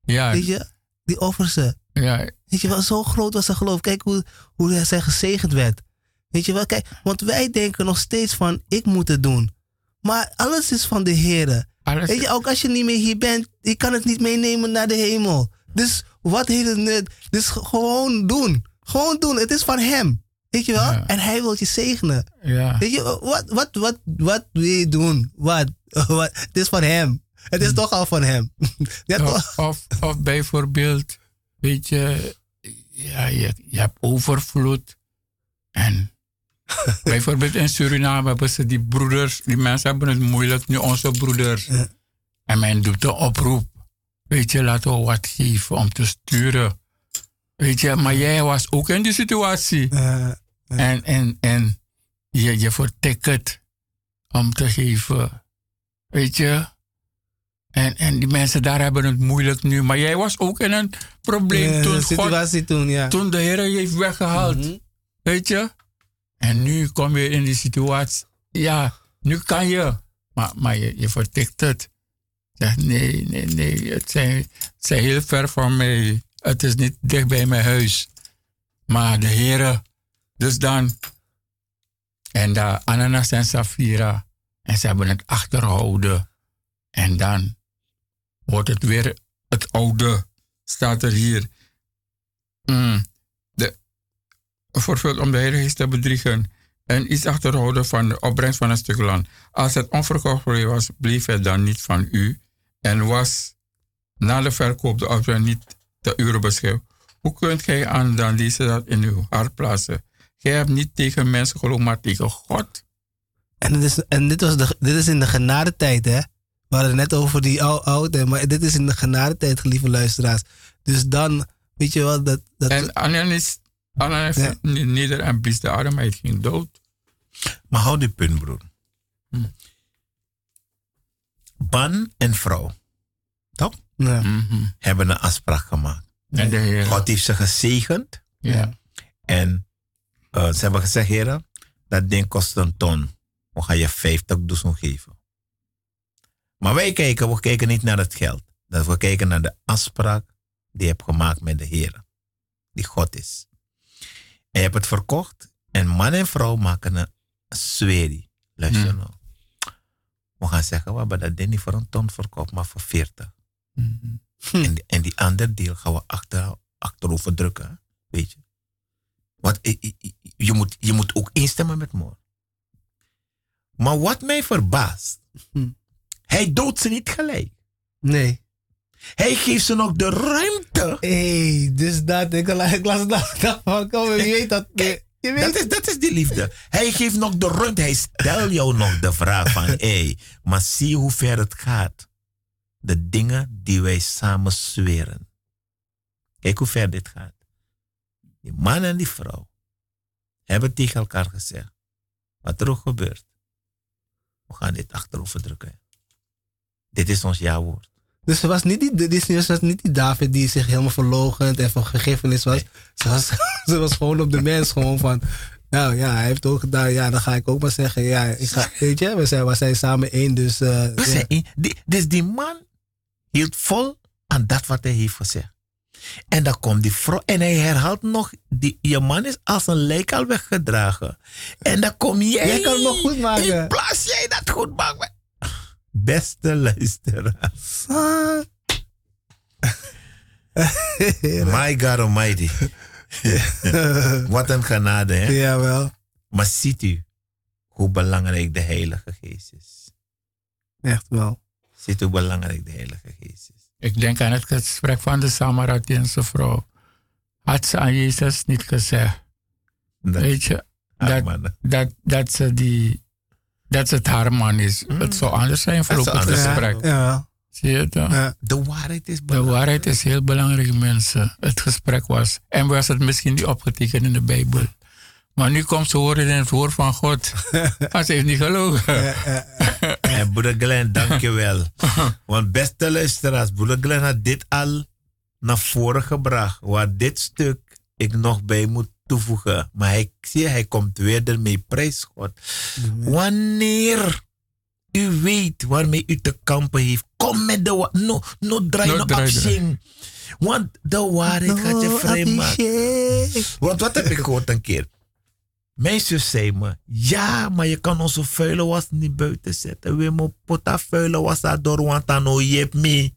ja, Weet je? Die offert ze. ja, Weet je wel, zo groot was zijn geloof. Kijk hoe, hoe zij gezegend werd. Weet je wel, kijk, want wij denken nog steeds van, ik moet het doen. Maar alles is van de Heer. Weet je, ook als je niet meer hier bent, je kan het niet meenemen naar de hemel. Dus wat heeft het nut? Dus gewoon doen. Gewoon doen. Het is van hem. Weet je wel? Ja. En hij wil je zegenen. ja. Weet je, wat, wat, wat, wat wil je doen? Wat? wat? Het is van hem. Het is toch al van hem. Of, of, of bijvoorbeeld, weet je, ja, je, je hebt overvloed. En bijvoorbeeld in Suriname hebben ze die broeders, die mensen hebben het moeilijk, nu onze broeders. Ja. En men doet de oproep. Weet je, laten we wat geven om te sturen. Weet je, maar jij was ook in die situatie. En, en, en je, je vertikt om te geven. Weet je? En, en die mensen daar hebben het moeilijk nu. Maar jij was ook in een probleem toen, de God, situatie toen, ja. toen de Heer je heeft weggehaald. Mhm. Weet je? En nu kom je in die situatie. Ja, nu kan je. Maar, maar je, je vertikt het. Zeg, nee, nee, nee. Het zijn, het zijn heel ver van mij. Het is niet dicht bij mijn huis. Maar de Heer. Dus dan. En de ananas en safira. En ze hebben het achtergehouden. En dan wordt het weer het oude. Staat er hier. Mm, vervuld om de Heilige Geest te bedriegen en iets achterhouden van de opbrengst van een stuk land. Als het onverkocht was, bleef het dan niet van u en was na de verkoop de opbrengst niet te uren beschikbaar. Hoe kunt gij aan dan deze dat in uw hart plaatsen? Gij hebt niet tegen mensen geloof, maar tegen God. En, dit is, en dit, was de, dit is in de genadetijd, hè? We hadden het net over die ou- oude, maar dit is in de genadetijd, lieve luisteraars. Dus dan, weet je wel, dat... dat En Ananis, Ananis Ja. neder en blies de adem, hij ging dood. Maar hou die punt, broer. Hm. Man en vrouw, toch? ja. Mhm. Hebben een afspraak gemaakt. En de Heer. God heeft ze gezegend. Ja. En eh, ze hebben gezegd, heren, dat ding kost een ton. We gaan je 50 doezoen geven. Maar wij kijken, we kijken niet naar het geld. Dat we kijken naar de afspraak die je hebt gemaakt met de Heer. Die God is. En je hebt het verkocht. En man en vrouw maken een sweerie. Luister Hmm. nou. We gaan zeggen, we hebben dat ding niet voor een ton verkocht, maar voor 40. Mhm. En, die, en die andere deel gaan we achter, achterover drukken. hè. Weet je. Want je moet, je moet ook instemmen met me. Maar wat mij verbaast. Hm. Hij doodt ze niet gelijk. Nee. Hij geeft ze nog de ruimte. Hé, hey, dus dat, ik, ik las dat, van, kom, wie weet dat. Ja, Dat is, dat is die liefde. Hij geeft nog de ruimte. Hij stelt jou nog de vraag van... Hé, hey, maar zie hoe ver het gaat. De dingen die wij samen zweren. Kijk hoe ver dit gaat. Die man en die vrouw hebben tegen elkaar gezegd. Wat er ook gebeurt. We gaan dit achterover drukken. Dit is ons ja-woord. Dus ze was niet die, Disney was niet die David die zich helemaal verlogend en van gegevenis was. Ze was. ze was gewoon op de mens gewoon van. Nou ja, hij heeft ook gedaan. Ja, dan ga ik ook maar zeggen. Ja, ik ga, weet je, we zijn, we zijn samen één. Dus, uh, we zijn één. Die, dus die man hield vol aan dat wat hij heeft gezegd. En dan komt die vrouw en hij herhaalt nog, die, je man is als een lijk al weggedragen. En dan kom jij. Jij kan het nog goed maken. In plaats jij dat goed maken. Beste luisteraars. My God Almighty. Wat een genade, hè? Jawel. Maar ziet u hoe belangrijk de Heilige Geest is? Echt wel. Ziet u hoe belangrijk de Heilige Geest is? Ik denk aan het gesprek van de Samariteense vrouw. Had ze aan Jezus niet gezegd. Weet je, dat, dat, dat, ze die, dat het haar man is. Mm. Het zou anders zijn voor het gesprek. Ja. Zie je het dan? De waarheid is belangrijk. De waarheid is heel belangrijk, mensen. Het gesprek was. En was het misschien niet opgetekend in de Bijbel. Maar nu komt ze horen in het woord van God. maar ze heeft niet gelogen. en broeder Glenn, dankjewel. Want beste luisteraars, broeder Glenn had dit al naar voren gebracht. Waar dit stuk ik nog bij moet toevoegen. Maar hij, zie, hij komt weer ermee, prijs God. Wanneer u weet waarmee u te kampen heeft, kom met de No, no draai no, no Want de waarheid gaat je vrijmaken. Want wat heb ik gehoord een keer? Mijn zus zei me, ja, maar je kan onze vuile was niet buiten zetten. We moeten pota vuile was door, want dan oh, je me.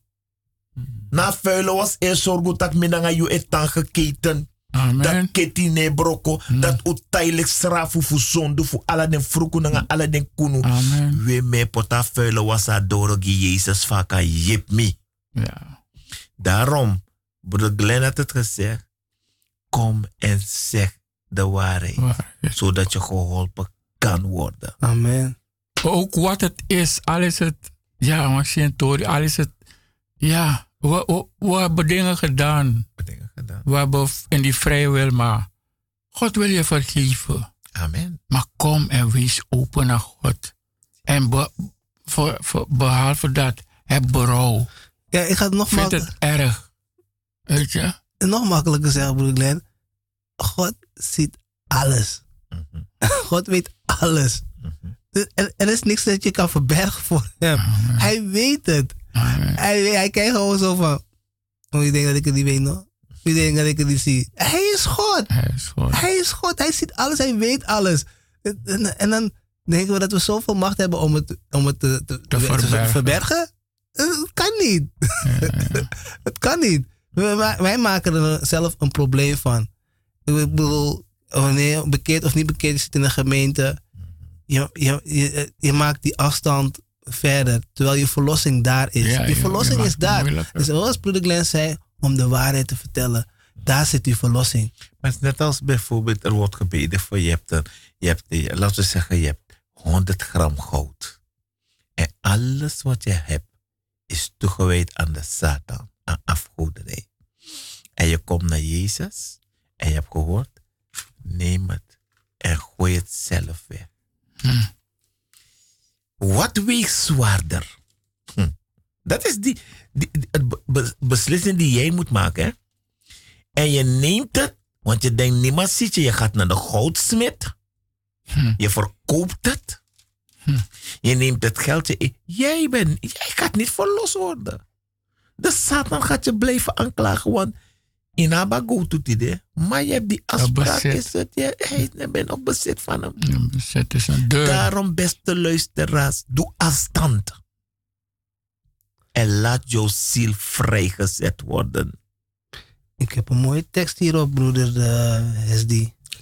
Hmm. Na vuile was eerst zorgen dat me dan je etan geketen. Amen. Dat keti ne broko, mm. dat uiteindelijk strafu voor zonde, voor alle den vroegen en alle den kunu. Amen. We me pota vuile was door, Jezus vaka jep me. Ja. Daarom, broeder Glenn had het gezegd, kom en zeg de waarheid. Zodat je geholpen kan worden. Amen. Ook wat het is, alles het, ja, Maxine alles het, ja, we, we, we, hebben dingen gedaan. Dingen gedaan. We hebben in die vrije wil, maar God wil je vergeven. Amen. Maar kom en wees open naar God. En be, voor, voor, behalve dat, heb berouw. Ja, ik ga het nog Vind het erg. Weet je? Nog makkelijker zeggen, broer Glenn. God ziet alles. Mhm. God weet alles. Mhm. er, er, is niks dat je kan verbergen voor hem. Hij weet het. Hij, hij kijkt gewoon zo van. Oh, je denkt dat ik het niet weet nog? Denkt dat ik het niet zie? Hij is God. Hij is God. Hij is God. Hij ziet alles. Hij weet alles. En, en dan denken we dat we zoveel macht hebben om het, om het te, te, te verbergen. verbergen. Het kan niet. het kan niet. Wij maken er zelf een probleem van. Ik bedoel, wanneer bekeerd of niet bekeerd is in een gemeente, je, je, je, je, maakt die afstand verder, terwijl je verlossing daar is. Ja, je verlossing is daar. Dus zoals broeder Glenn zei, om de waarheid te vertellen, daar zit die verlossing. Maar net als bijvoorbeeld er wordt gebeden voor je hebt, er, je hebt laten we zeggen, je hebt 100 gram goud. En alles wat je hebt is toegewijd aan de Satan, aan afgoderij. En je komt naar Jezus en je hebt gehoord, neem het en gooi het zelf weg. Hm. Wat weegt zwaarder? Hm. Dat is die, die, be, beslissing die jij moet maken. Hè? En je neemt het, want je denkt, niemand ziet je. Je gaat naar de goudsmit. Hm. Je verkoopt het. Hm. Je neemt het geld. Je, jij, bent, jij gaat niet verlost worden. De Satan gaat je blijven aanklagen, want in Abago doet hij dit. Maar je hebt die afspraak. Is het, je, bent op bezit van hem. Ja, bezit is een deur. Daarom, beste luisteraars, doe afstand. En laat jouw ziel vrijgezet worden. Ik heb een mooie tekst hierop, broeder uh, SD.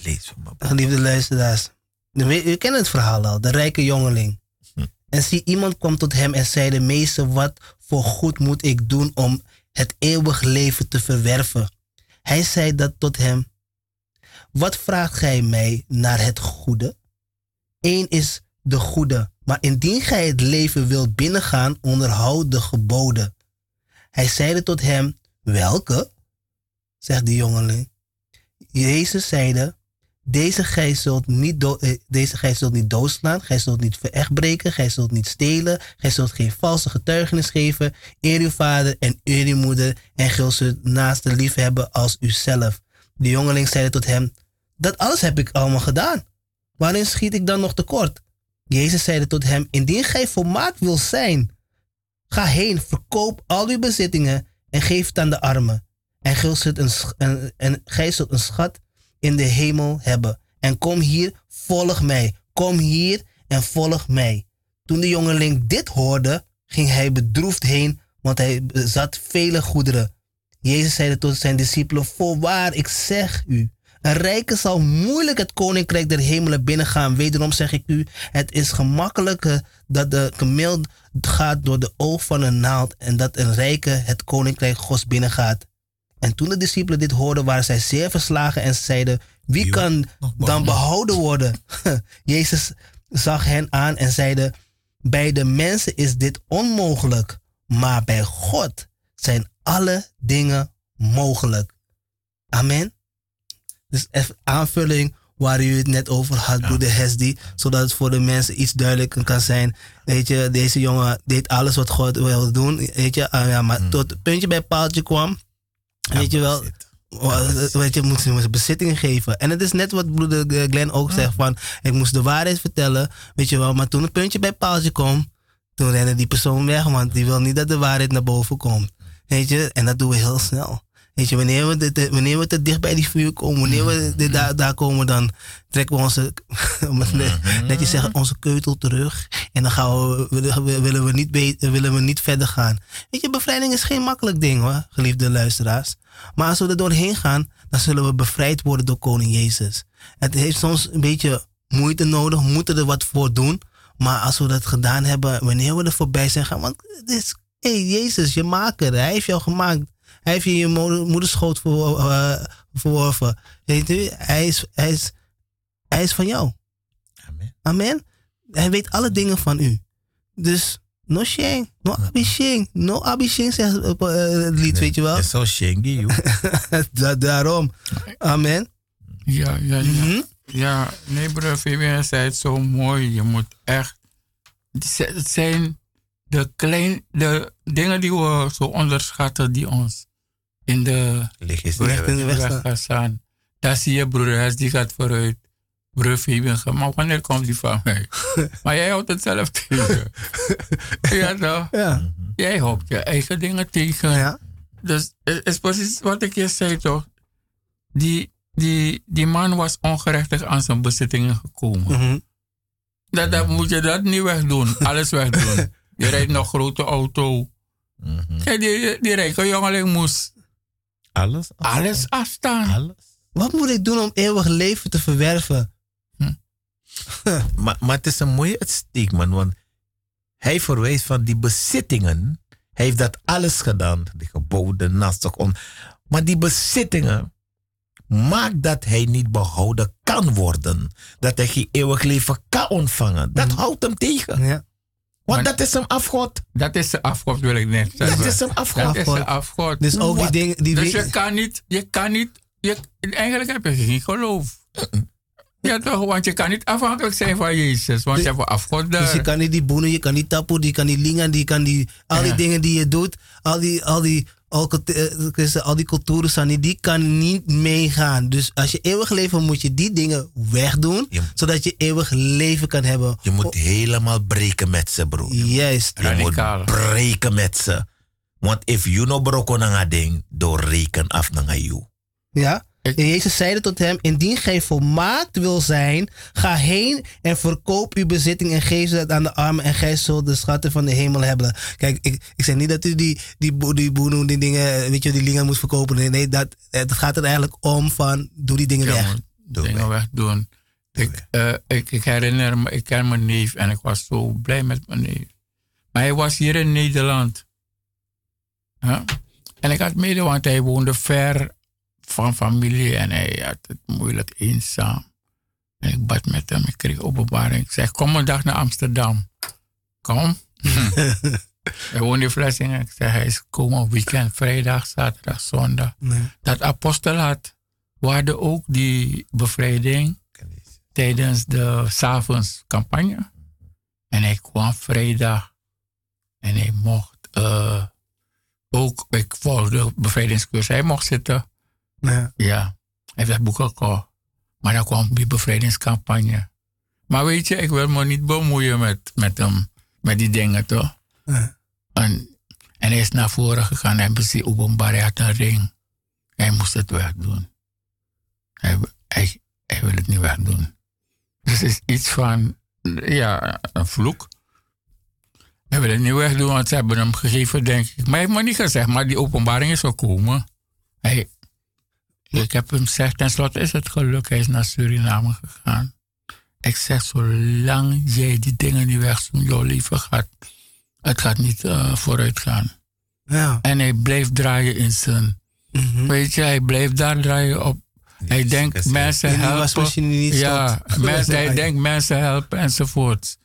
Lees hem maar. Geliefde luisteraars. U kent het verhaal al, de rijke jongeling. Hm. En zie, iemand kwam tot hem en zei: De meester, wat voor goed moet ik doen om het eeuwig leven te verwerven? Hij zei dat tot hem. wat vraagt gij mij naar het goede? Eén is de goede, maar indien gij het leven wilt binnengaan, onderhoud de geboden. Hij zeide tot hem, welke? zegt de jongeling. Jezus zeide, deze gij zult niet, eh, deze gij zult niet doodslaan, gij zult niet verechtbreken, gij zult niet stelen, gij zult geen valse getuigenis geven, eer uw vader en eer uw moeder, en gij zult naast de lief hebben als uzelf. De jongeling zeide tot hem, dat alles heb ik allemaal gedaan. Waarin schiet ik dan nog tekort? Jezus zeide tot hem, indien gij volmaakt wil zijn, ga heen, verkoop al uw bezittingen en geef het aan de armen. En gij zult een, en, en gij zult een schat in de hemel hebben. En kom hier, volg mij. Kom hier en volg mij. Toen de jongeling dit hoorde, ging hij bedroefd heen, want hij bezat vele goederen. Jezus zeide tot zijn discipelen, voorwaar, ik zeg u, een rijke zal moeilijk het koninkrijk der hemelen binnengaan. Wederom zeg ik u, het is gemakkelijker dat de kameel gaat door de oog van een naald en dat een rijke het koninkrijk Gods binnengaat. En toen de discipelen dit hoorden, waren zij zeer verslagen en zeiden: Wie kan dan behouden worden? Jezus zag hen aan en zeide: Bij de mensen is dit onmogelijk, maar bij God zijn alle dingen mogelijk. Amen. Dus even aanvulling waar u het net over had, ja. broeder Hesdi, zodat het voor de mensen iets duidelijker kan zijn. Weet je, deze jongen deed alles wat God wilde doen, weet je, uh, ja, maar mm. tot het puntje bij paaltje kwam, weet je wel, weet je, moest ze bezittingen geven. En het is net wat broeder Glenn ook zegt, van, ik moest de waarheid vertellen, weet je wel, maar toen het puntje bij paaltje kwam, toen rende die persoon weg, want die wil niet dat de waarheid naar boven komt. Weet je, en dat doen we heel snel. Weet je, wanneer we, de, wanneer we te dicht bij die vuur komen, wanneer we de, daar, daar komen, dan trekken we onze, net je zeggen, onze keutel terug. En dan gaan we, willen, willen, we niet willen we niet verder gaan. Weet je, bevrijding is geen makkelijk ding hoor, geliefde luisteraars. Maar als we er doorheen gaan, dan zullen we bevrijd worden door koning Jezus. Het heeft soms een beetje moeite nodig, we moeten er wat voor doen. Maar als we dat gedaan hebben, wanneer we er voorbij zijn gaan, want het is, hé hey, Jezus, je maker, hij heeft jou gemaakt. Hij heeft je je moederschoot voor, uh, verworven. Weet u, hij is, hij, is, hij is van jou. Amen. Amen. Hij weet alle dingen van u. Dus no shame, no abishing, no abishing zegt uh, het lied, weet je wel. Zo shingy, da Daarom. Amen. Ja, ja, ja. Mm -hmm. Ja, nee, broer Fabian zei het zo mooi. Je moet echt. Het zijn de, klein, de dingen die we zo onderschatten, die ons in de, weg gaan staan. Daar zie je broer die gaat vooruit. Broer Fabian, maar wanneer komt die van mij? maar jij houdt het zelf tegen. ja, toch? Ja. Jij houdt je eigen dingen tegen. Ja. Dus het is precies wat ik je zei, toch? Die, die, die man was ongerechtig aan zijn bezittingen gekomen. Mm -hmm. dat, dat moet je dat niet wegdoen. Alles wegdoen. je rijdt nog grote auto. Mm -hmm. Kijk, die, die rijke jongeling moest alles afstaan. Alles afstaan. Alles. Wat moet ik doen om eeuwig leven te verwerven? Hm. maar, maar het is een mooie uitstek, man. Want hij verwijst van die bezittingen. Hij heeft dat alles gedaan. De geboden, nastig on. Maar die bezittingen maakt dat hij niet behouden kan worden. Dat hij geen eeuwig leven kan ontvangen. Dat hm. houdt hem tegen. Ja. Want dat is een afgod. Dat is een afgod, wil ik net zeggen. Dat is een afgod. Dat is een afgod. Dus ook die dingen. Die dus je kan niet, je kan niet, je, eigenlijk heb je geen geloof. Ja toch, want je kan niet afhankelijk zijn van Jezus, want je hebt afgod Dus je kan niet die boenen, je kan niet tappen, je kan niet lingen, die kan die, al die dingen die je doet, al die, al die al, eh, al die culturen, die kan niet meegaan. Dus als je eeuwig leven moet je die dingen wegdoen, zodat je eeuwig leven kan hebben. Je moet helemaal breken met ze, bro. Juist. Je moet breken met ze. Want if you no broko na ding, door reken af naar you. Ja? Jezus zeide tot hem: Indien gij volmaakt wil zijn, ga heen en verkoop uw bezitting en geef het aan de armen en gij zult de schatten van de hemel hebben. Kijk, ik, ik zeg niet dat u die, die, die boenen, die dingen, weet je, die dingen moet verkopen. Nee, nee dat, het gaat er eigenlijk om van, doe die dingen ja, weg. Doe dingen weg doen. Ik, uh, ik, ik, herinner me, ik ken mijn neef en ik was zo blij met mijn neef. Maar hij was hier in Nederland. En ik had mede, want hij woonde ver van familie en hij had het moeilijk eenzaam. En ik bad met hem, ik kreeg openbaring. Ik zeg, kom een dag naar Amsterdam. Kom. Hij woont in Vlessingen. Ik zeg, hij is komen weekend, vrijdag, zaterdag, zondag. Dat apostel had, we hadden ook die bevrijding tijdens de s'avonds campagne. En hij kwam vrijdag. En hij mocht uh, ook, ik volgde de bevrijdingscursus. Hij mocht zitten. Ja. ja. Hij heeft boek gekocht. Maar dan kwam die bevrijdingscampagne. Maar weet je, ik wil me niet bemoeien met, met hem, met die dingen toch? Ja. En, en hij is naar voren gegaan en openbaar, hij had een ring. Hij moest het wegdoen. Hij, hij, hij wil het niet wegdoen. Dus het is iets van, ja, een vloek. Hij wil het niet wegdoen, want ze hebben hem gegeven, denk ik. Maar hij heeft me niet gezegd, maar die openbaring is gekomen. Hij, ik heb hem gezegd, tenslotte is het geluk, hij is naar Suriname gegaan. Ik zeg, zolang jij die dingen niet wegdoet, jouw leven gaat, het gaat niet uh, vooruit gaan. Ja. En hij bleef draaien in zijn, Mhm. weet je, hij bleef daar draaien op. Hij denkt mensen En die was helpen. misschien niet Ja, mensen, hij Ja. denkt mensen helpen enzovoort.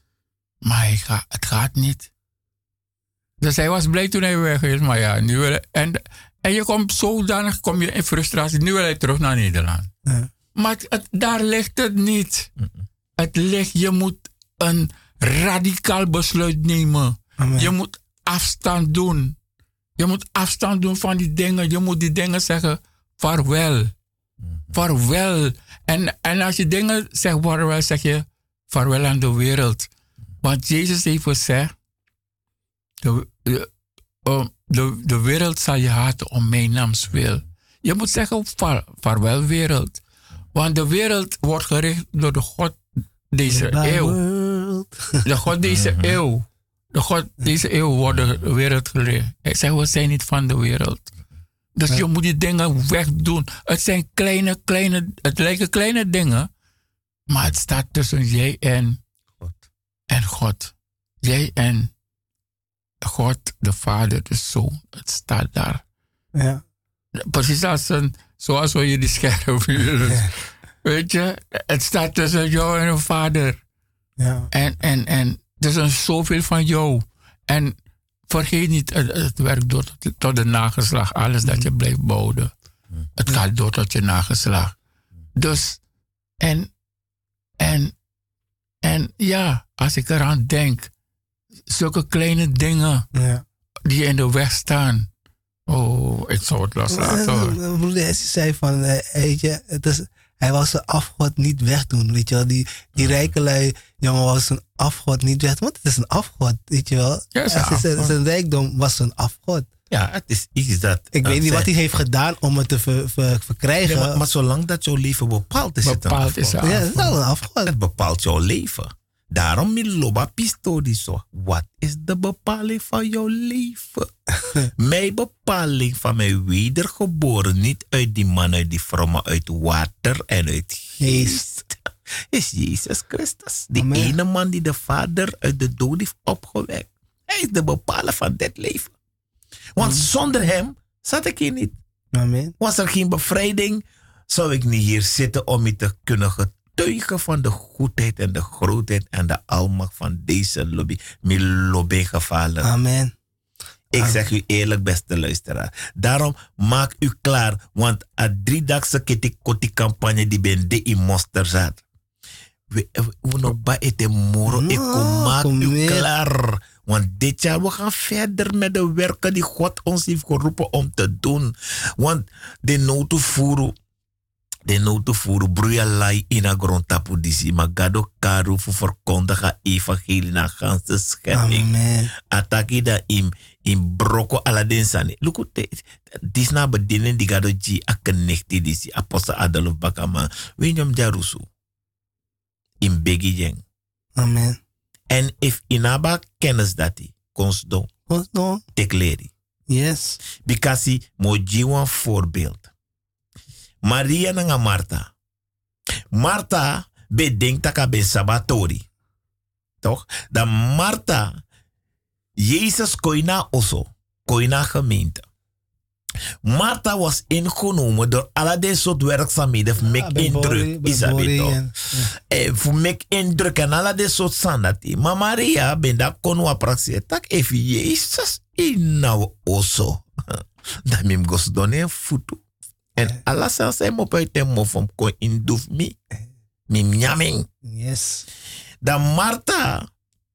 Maar hij gaat, het gaat niet. Dus hij was blij toen hij weg is. Maar ja, nu wil en, en je komt zodanig kom je in frustratie. Nu wil hij terug naar Nederland. Ja. Maar het- daar ligt het niet. Het ligt, je moet een radicaal besluit nemen. Amen. Je moet afstand doen. Je moet afstand doen van die dingen. Je moet die dingen zeggen, vaarwel. Vaarwel. En, en als je dingen zegt vaarwel, zeg je vaarwel aan de wereld. Want Jezus heeft gezegd, de, de, oh, de, de wereld zal je haten om mijn naams wil. Je moet zeggen vaar, vaarwel wereld. Want de wereld wordt gericht door de God deze eeuw. De God deze eeuw. De God deze eeuw wordt de wereld gericht. Hij zegt, we zijn niet van de wereld. Dus je moet die dingen wegdoen. Het zijn kleine, kleine, het lijken kleine dingen. Maar het staat tussen jij en God. En God. Jij en God, de Vader, de Zoon. Het staat daar. Ja. Precies als een, zoals we je die scherm Weet je, het staat tussen jou en een vader. Ja. En, en, en er is zoveel van jou. En vergeet niet, het, het werkt door tot, tot de nageslag. Alles dat je blijft bouwen. Het gaat door tot je nageslag. Dus, en, en, en ja, als ik eraan denk, zulke kleine dingen Ja. die in de weg staan. Oh, ik zou het loslaten. hoor. Mijn broeder Essie zei van, eh, weet je, het is, hij wou zijn afgod niet wegdoen, weet je wel. Die, die rijke lui, jongen, wou zijn afgod niet wegdoen. Want het is een afgod, weet je wel. Ja, het is zijn- afgod. zijn rijkdom was een afgod. Ja, het is iets dat... Ik eh, weet niet wat zijn- hij heeft gedaan om het te ver- ver- verkrijgen. Nee, maar, maar zolang dat jouw leven bepaalt is Bepaald het een is afgod. ja, het is wel een afgod. Het bepaalt jouw leven. Daarom Miloba Pistori zo. Wat is de bepaling van jouw leven? mijn bepaling van mijn wedergeboren, niet uit die man, uit die vrouw, maar uit water en uit geest, is Jezus Christus. Die Amen. ene man die de Vader uit de dood heeft opgewekt. Hij is de bepaler van dit leven. Want zonder hem zat ik hier niet. Amen. Was er geen bevrijding, zou ik niet hier zitten om je te kunnen getuigen van de goedheid en de grootheid en de almacht van deze lobby. Mijn lobby gevallen. Amen. Ik zeg u eerlijk, beste luisteraar. Daarom maak u klaar, want a driedagse kitikoti campagne die ben de in monster zat. We, we, we nog bij het moro. Ik kom, maak u klaar. Want dit jaar we gaan verder met de werken die God ons heeft geroepen om te doen. Want de nood voeren. De nood voeren. Broeia lai in a grond tapu disi. Maar gado karu voor verkondigen evangelie naar ganse schepping Amen. ataki da im im broko ala den sani luku te dis na bedinen di gado ji a connecti disi apostle adolf bakama winyom jarusu im begi jeng Amen. en if inaba kennis dati konsdo dan? tekleri Yes. bikasi mo jiwan voorbeeld maria nanga marta marta bedenkt taka ben sabatori toch dan marta Jezus koina oso, koina gemeente. Martha was ingenomen door alle deze soort werkzaamheden. Voor ja, indruk. Is dat toch? Eh, voor mek indruk en alle deze soort sandati. Maar Maria ben dat kon wa praxie. Tak even Jezus in nou oso. Dat mim gos donen futu. En alla zelfs hij mo uit hem mo van kon induf mi. Mim nyaming. Yes. Dan Martha,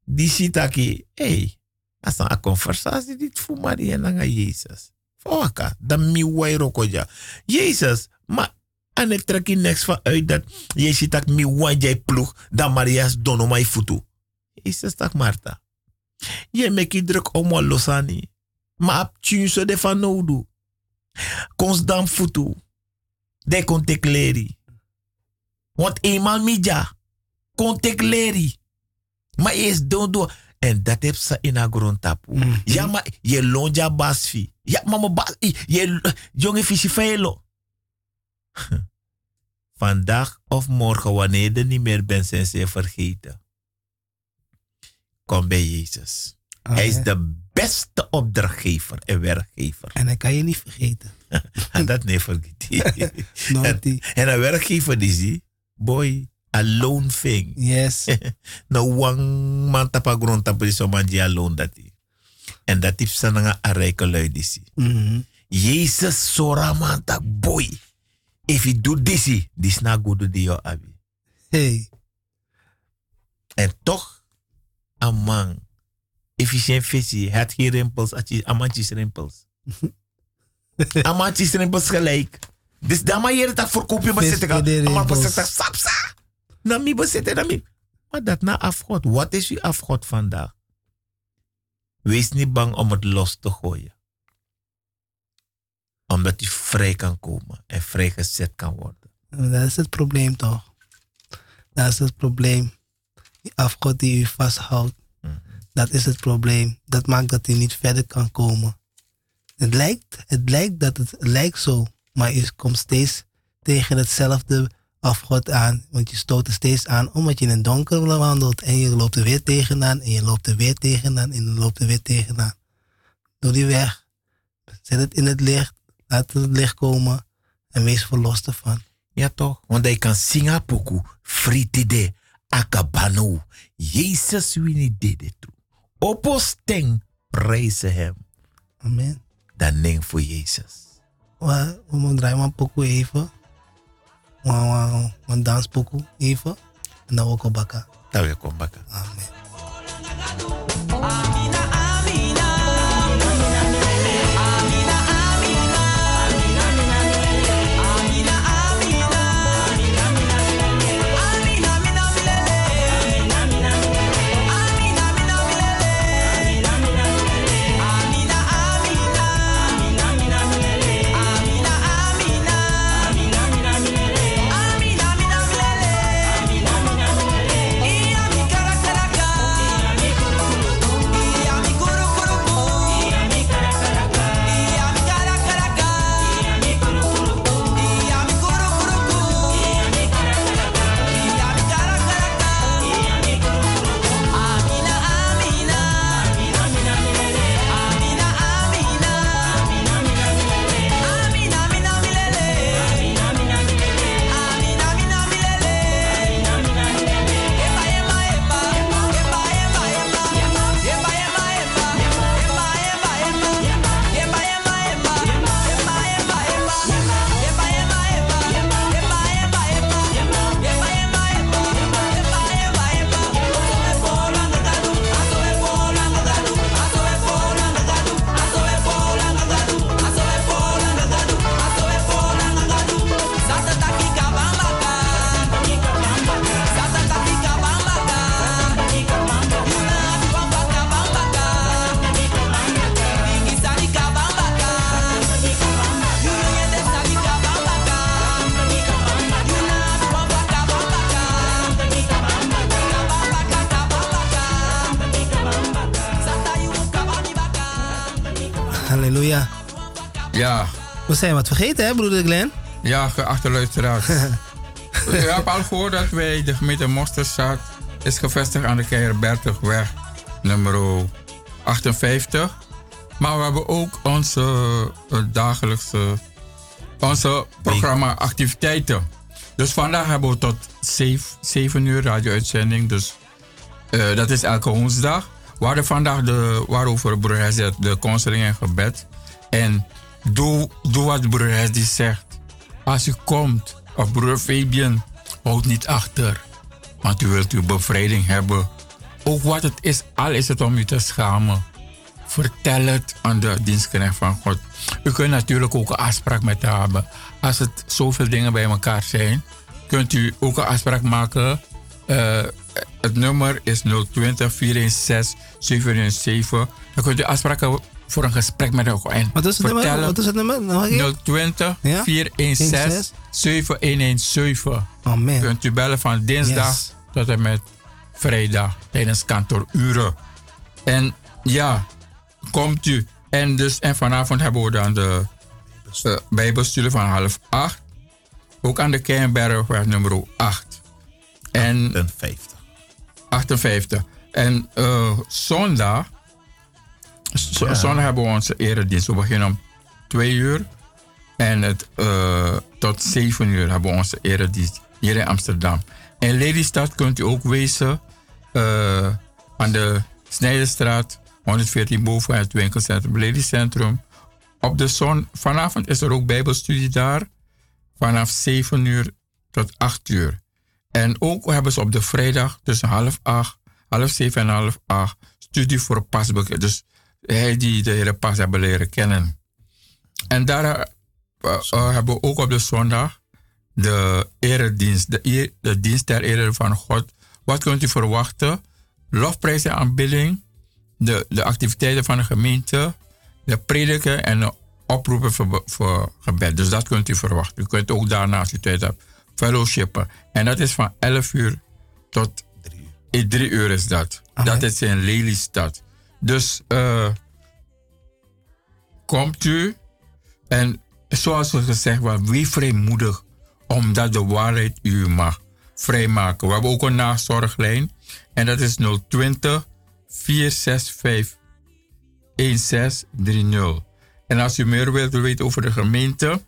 die ziet aki, hey, als een conversatie dit voor Maria en Jezus. Fawaka, dan mi wairo koja. Jezus, maar en ik trek je niks van uit dat je ziet dat mi wan jij ploeg, dan Maria's dono mij futu. Jezus tak Martha. Je mek je druk om wat losani. Maar op tjunso de van nodu. Kons dan futu. De kon te kleri. Want eenmaal midja. Kon te kleri. Maar eerst doen door. En dat heb ze in haar grond tapu. Mm. Ja, maar je lonja basfi. Ja, maar mijn bas. Je jonge velo. Vandaag of morgen, wanneer je niet meer bent, zijn ze vergeten. Kom bij Jezus. Hij is de beste opdrachtgever en werkgever. En hij kan je niet vergeten. en dat nee, vergeet en, en een werkgever is die, boy, alone thing. Yes. no wang man tapa grond tapa di so man alone dati. En dat is sananga a rijke luidisi. Mm -hmm. Jezus sora man tak boy. If you do this, this na good do yo abi. Hey. En toch, een man, efficiënt visie, het geen rimpels, amantjes rimpels. amantjes rimpels gelijk. Dus dan maar je dat verkoop maar zitten gaan. Maar bezitten sapsa. Na mi bezitten na mi. Maar dat na afgod. Wat is uw afgod vandaag? Wees niet bang om het los te gooien. Omdat u vrij kan komen en vrijgezet kan worden. Dat is het probleem toch? Dat is het probleem. Die afgod die u vasthoudt. Dat is het probleem. Dat maakt dat u niet verder kan komen. Het lijkt, het lijkt dat het, lijkt zo, maar je komt steeds tegen hetzelfde afgod aan. Want je stoot er steeds aan omdat je in het donker wandelt. En je loopt er weer tegenaan. En je loopt er weer tegenaan. En je loopt er weer tegenaan. Doe die weg. Zet het in het licht. Laat het licht komen. En wees verlost ervan. Ja toch? Want hij kan zingen poku. Fritide. Akabano. Jezus wini dede toe. Oposteng. Prijzen hem. Amen. Dan neem voor Jezus. We moeten draaien maar poku even een, een danspokoe even. En dan ook op bakken. Dan weer op bakken. Amen. We zijn wat vergeten, hè, broeder Glenn? Ja, geachte luisteraars. Je hebt al gehoord dat wij, de gemeente Mosterstad, is gevestigd aan de Keizer Bertugweg, nummer 58. Maar we hebben ook onze uh, dagelijkse onze programma activiteiten. Dus vandaag hebben we tot 7, 7 uur radio-uitzending. Dus uh, dat is elke woensdag. We hadden vandaag de, waarover broer Hezet, de counseling en gebed. En doe, doe wat broer Hezet zegt. Als u komt, of broer Fabian, houd niet achter. Want u wilt uw bevrijding hebben. Ook wat het is, al is het om u te schamen. Vertel het aan de dienstknecht van God. U kunt natuurlijk ook een afspraak met haar hebben. Als het zoveel dingen bij elkaar zijn, kunt u ook een afspraak maken. Uh, het nummer is 020 416 717. Dan kunt u afspraken voor een gesprek met. En Wat is het nummer? Wat is het nummer? 020 ja? 416 7117. Amen. Kunt u bellen van dinsdag yes. tot en met vrijdag tijdens kantooruren. En ja, komt u. En, dus, en vanavond hebben we dan de uh, bijbelstudie van half acht. Ook aan de Keienbergweg nummer 8. En 58. 58. En uh, zondag, ja. zondag hebben we onze eredienst. We beginnen om 2 uur. En het, uh, tot 7 uur hebben we onze eredienst hier in Amsterdam. In Lelystad kunt u ook wezen uh, aan de Snijdenstraat 114 boven het winkelcentrum Lelycentrum. Op de zon, vanavond is er ook bijbelstudie daar. Vanaf 7 uur tot 8 uur. En ook hebben ze op de vrijdag tussen half 8, half 7 en half 8 studie voor pasbekend. Dus hij die de hele pas hebben leren kennen. En daar uh, hebben we ook op de zondag de eredienst, de, dienst ter ere van God. Wat kunt u verwachten? Lofprijs en aanbidding, de, de activiteiten van de gemeente, de prediken en de oproepen voor, voor gebed. Dus dat kunt u verwachten. U kunt ook daarna, als u tijd hebt, fellowshippen. En dat is van 11 uur tot 3 uur. 3 uur is dat. Amen. Dat is in Lelystad. Dus uh, komt u en zoals we gezegd hebben, wie vrijmoedig, omdat de waarheid u mag vrijmaken. We hebben ook een nazorglijn en dat is 020 465 1630. En als u meer wilt weten over de gemeente,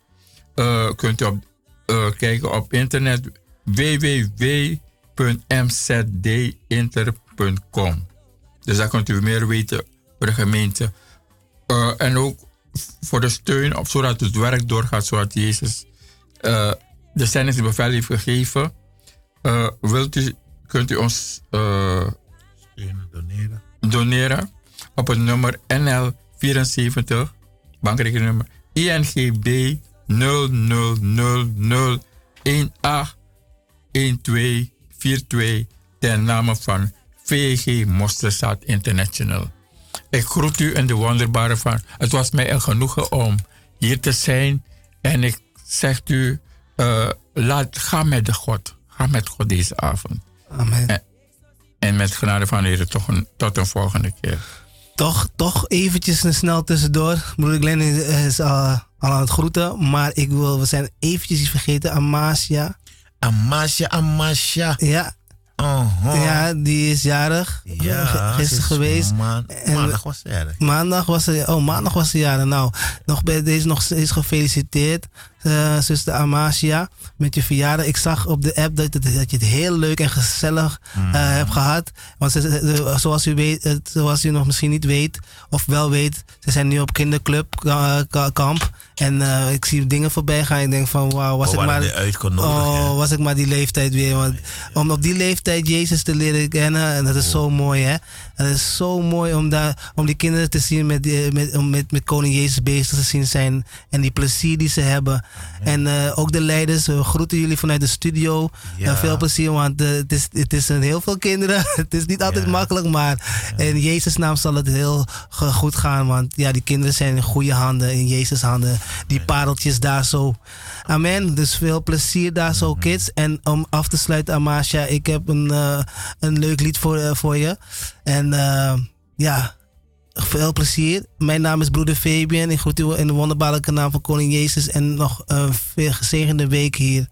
uh, kunt u op, uh, kijken op internet www.mzdinter.com. Dus daar kunt u meer weten over de gemeente. Uh, en ook voor de steun, op, zodat het werk doorgaat zoals Jezus de zendingsbevel heeft gegeven. wilt u, kunt u ons doneren. doneren op het nummer NL 74, bankrekeningnummer INGB 00001842 ten name van VG Mosterstad International. Ik groet u in de wonderbare van. Het was mij een genoegen om hier te zijn. En ik zeg u, uh, laat, ga met de God. Ga met God deze avond. Amen. En, en met genade van de Heer toch een, tot een volgende keer. Toch, toch eventjes snel tussendoor. Broeder Glenn is uh, al aan het groeten. Maar ik wil, we zijn eventjes iets vergeten. Amasia. Amasia, Amasia. Ja. Uh -huh. Ja, die is jarig. Ja, gisteren geweest. Ma maandag was ze jarig. Maandag was ze, oh, maandag was ze jarig. Nou, nog bij deze nog steeds gefeliciteerd. Uh, zuster Amasia, met je verjaardag. Ik zag op de app dat, dat, dat je het heel leuk en gezellig uh, mm. hebt gehad. Want ze, zoals, u weet, zoals u nog misschien niet weet, of wel weet, ze zijn nu op kinderclub uh, kamp. En uh, ik zie dingen voorbij gaan. Ik denk van wauw, was, oh, ik maar, oh, was ik maar die leeftijd weer. Want om op die leeftijd Jezus te leren kennen, en dat is oh. zo mooi hè. Het is zo mooi om, daar, om die kinderen te zien met, die, met, met, met koning Jezus bezig te zien zijn. En die plezier die ze hebben. En uh, ook de leiders, we groeten jullie vanuit de studio. Ja. Uh, veel plezier, want uh, het, is, het is een heel veel kinderen. het is niet altijd ja. makkelijk, maar ja. in Jezus' naam zal het heel goed gaan. Want ja, die kinderen zijn in goede handen, in Jezus' handen. Die pareltjes daar zo. Amen. Dus veel plezier daar zo, mm-hmm. kids. En om af te sluiten, Amasha, ik heb een, een leuk lied voor, voor je. En ja, veel plezier. Mijn naam is broeder Fabian. Ik groet u in de wonderbaarlijke naam van Koning Jezus. En nog een veel gezegende week hier.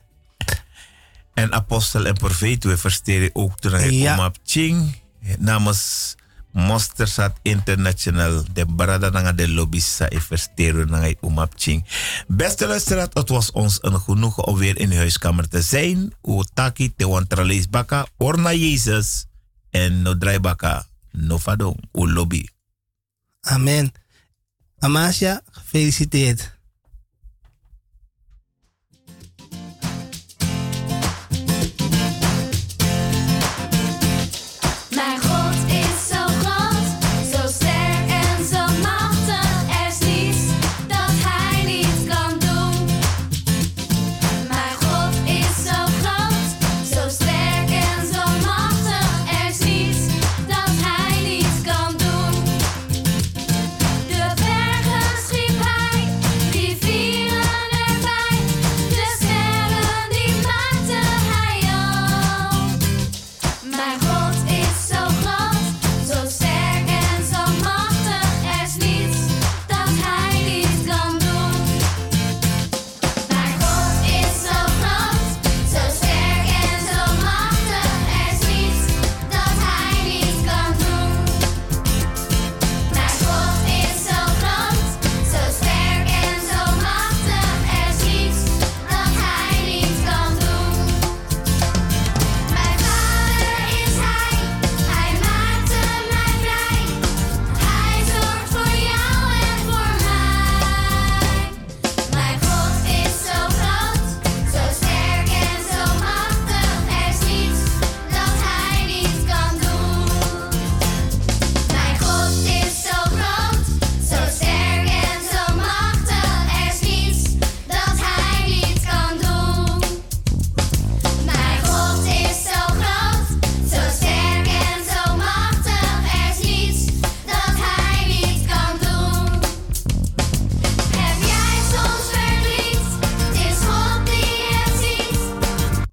En apostel en profeet, we versteren ook toen hij ja. op Ching. Namens Mostersat International. De brada nanga de lobby sa investeren nanga umapching. Beste luisteraar, het was ons een genoegen om weer in de huiskamer te zijn. O taki te wantralees baka, orna Jezus. En no drai baka, no fadong, o lobby. Amen. Amasia, gefeliciteerd.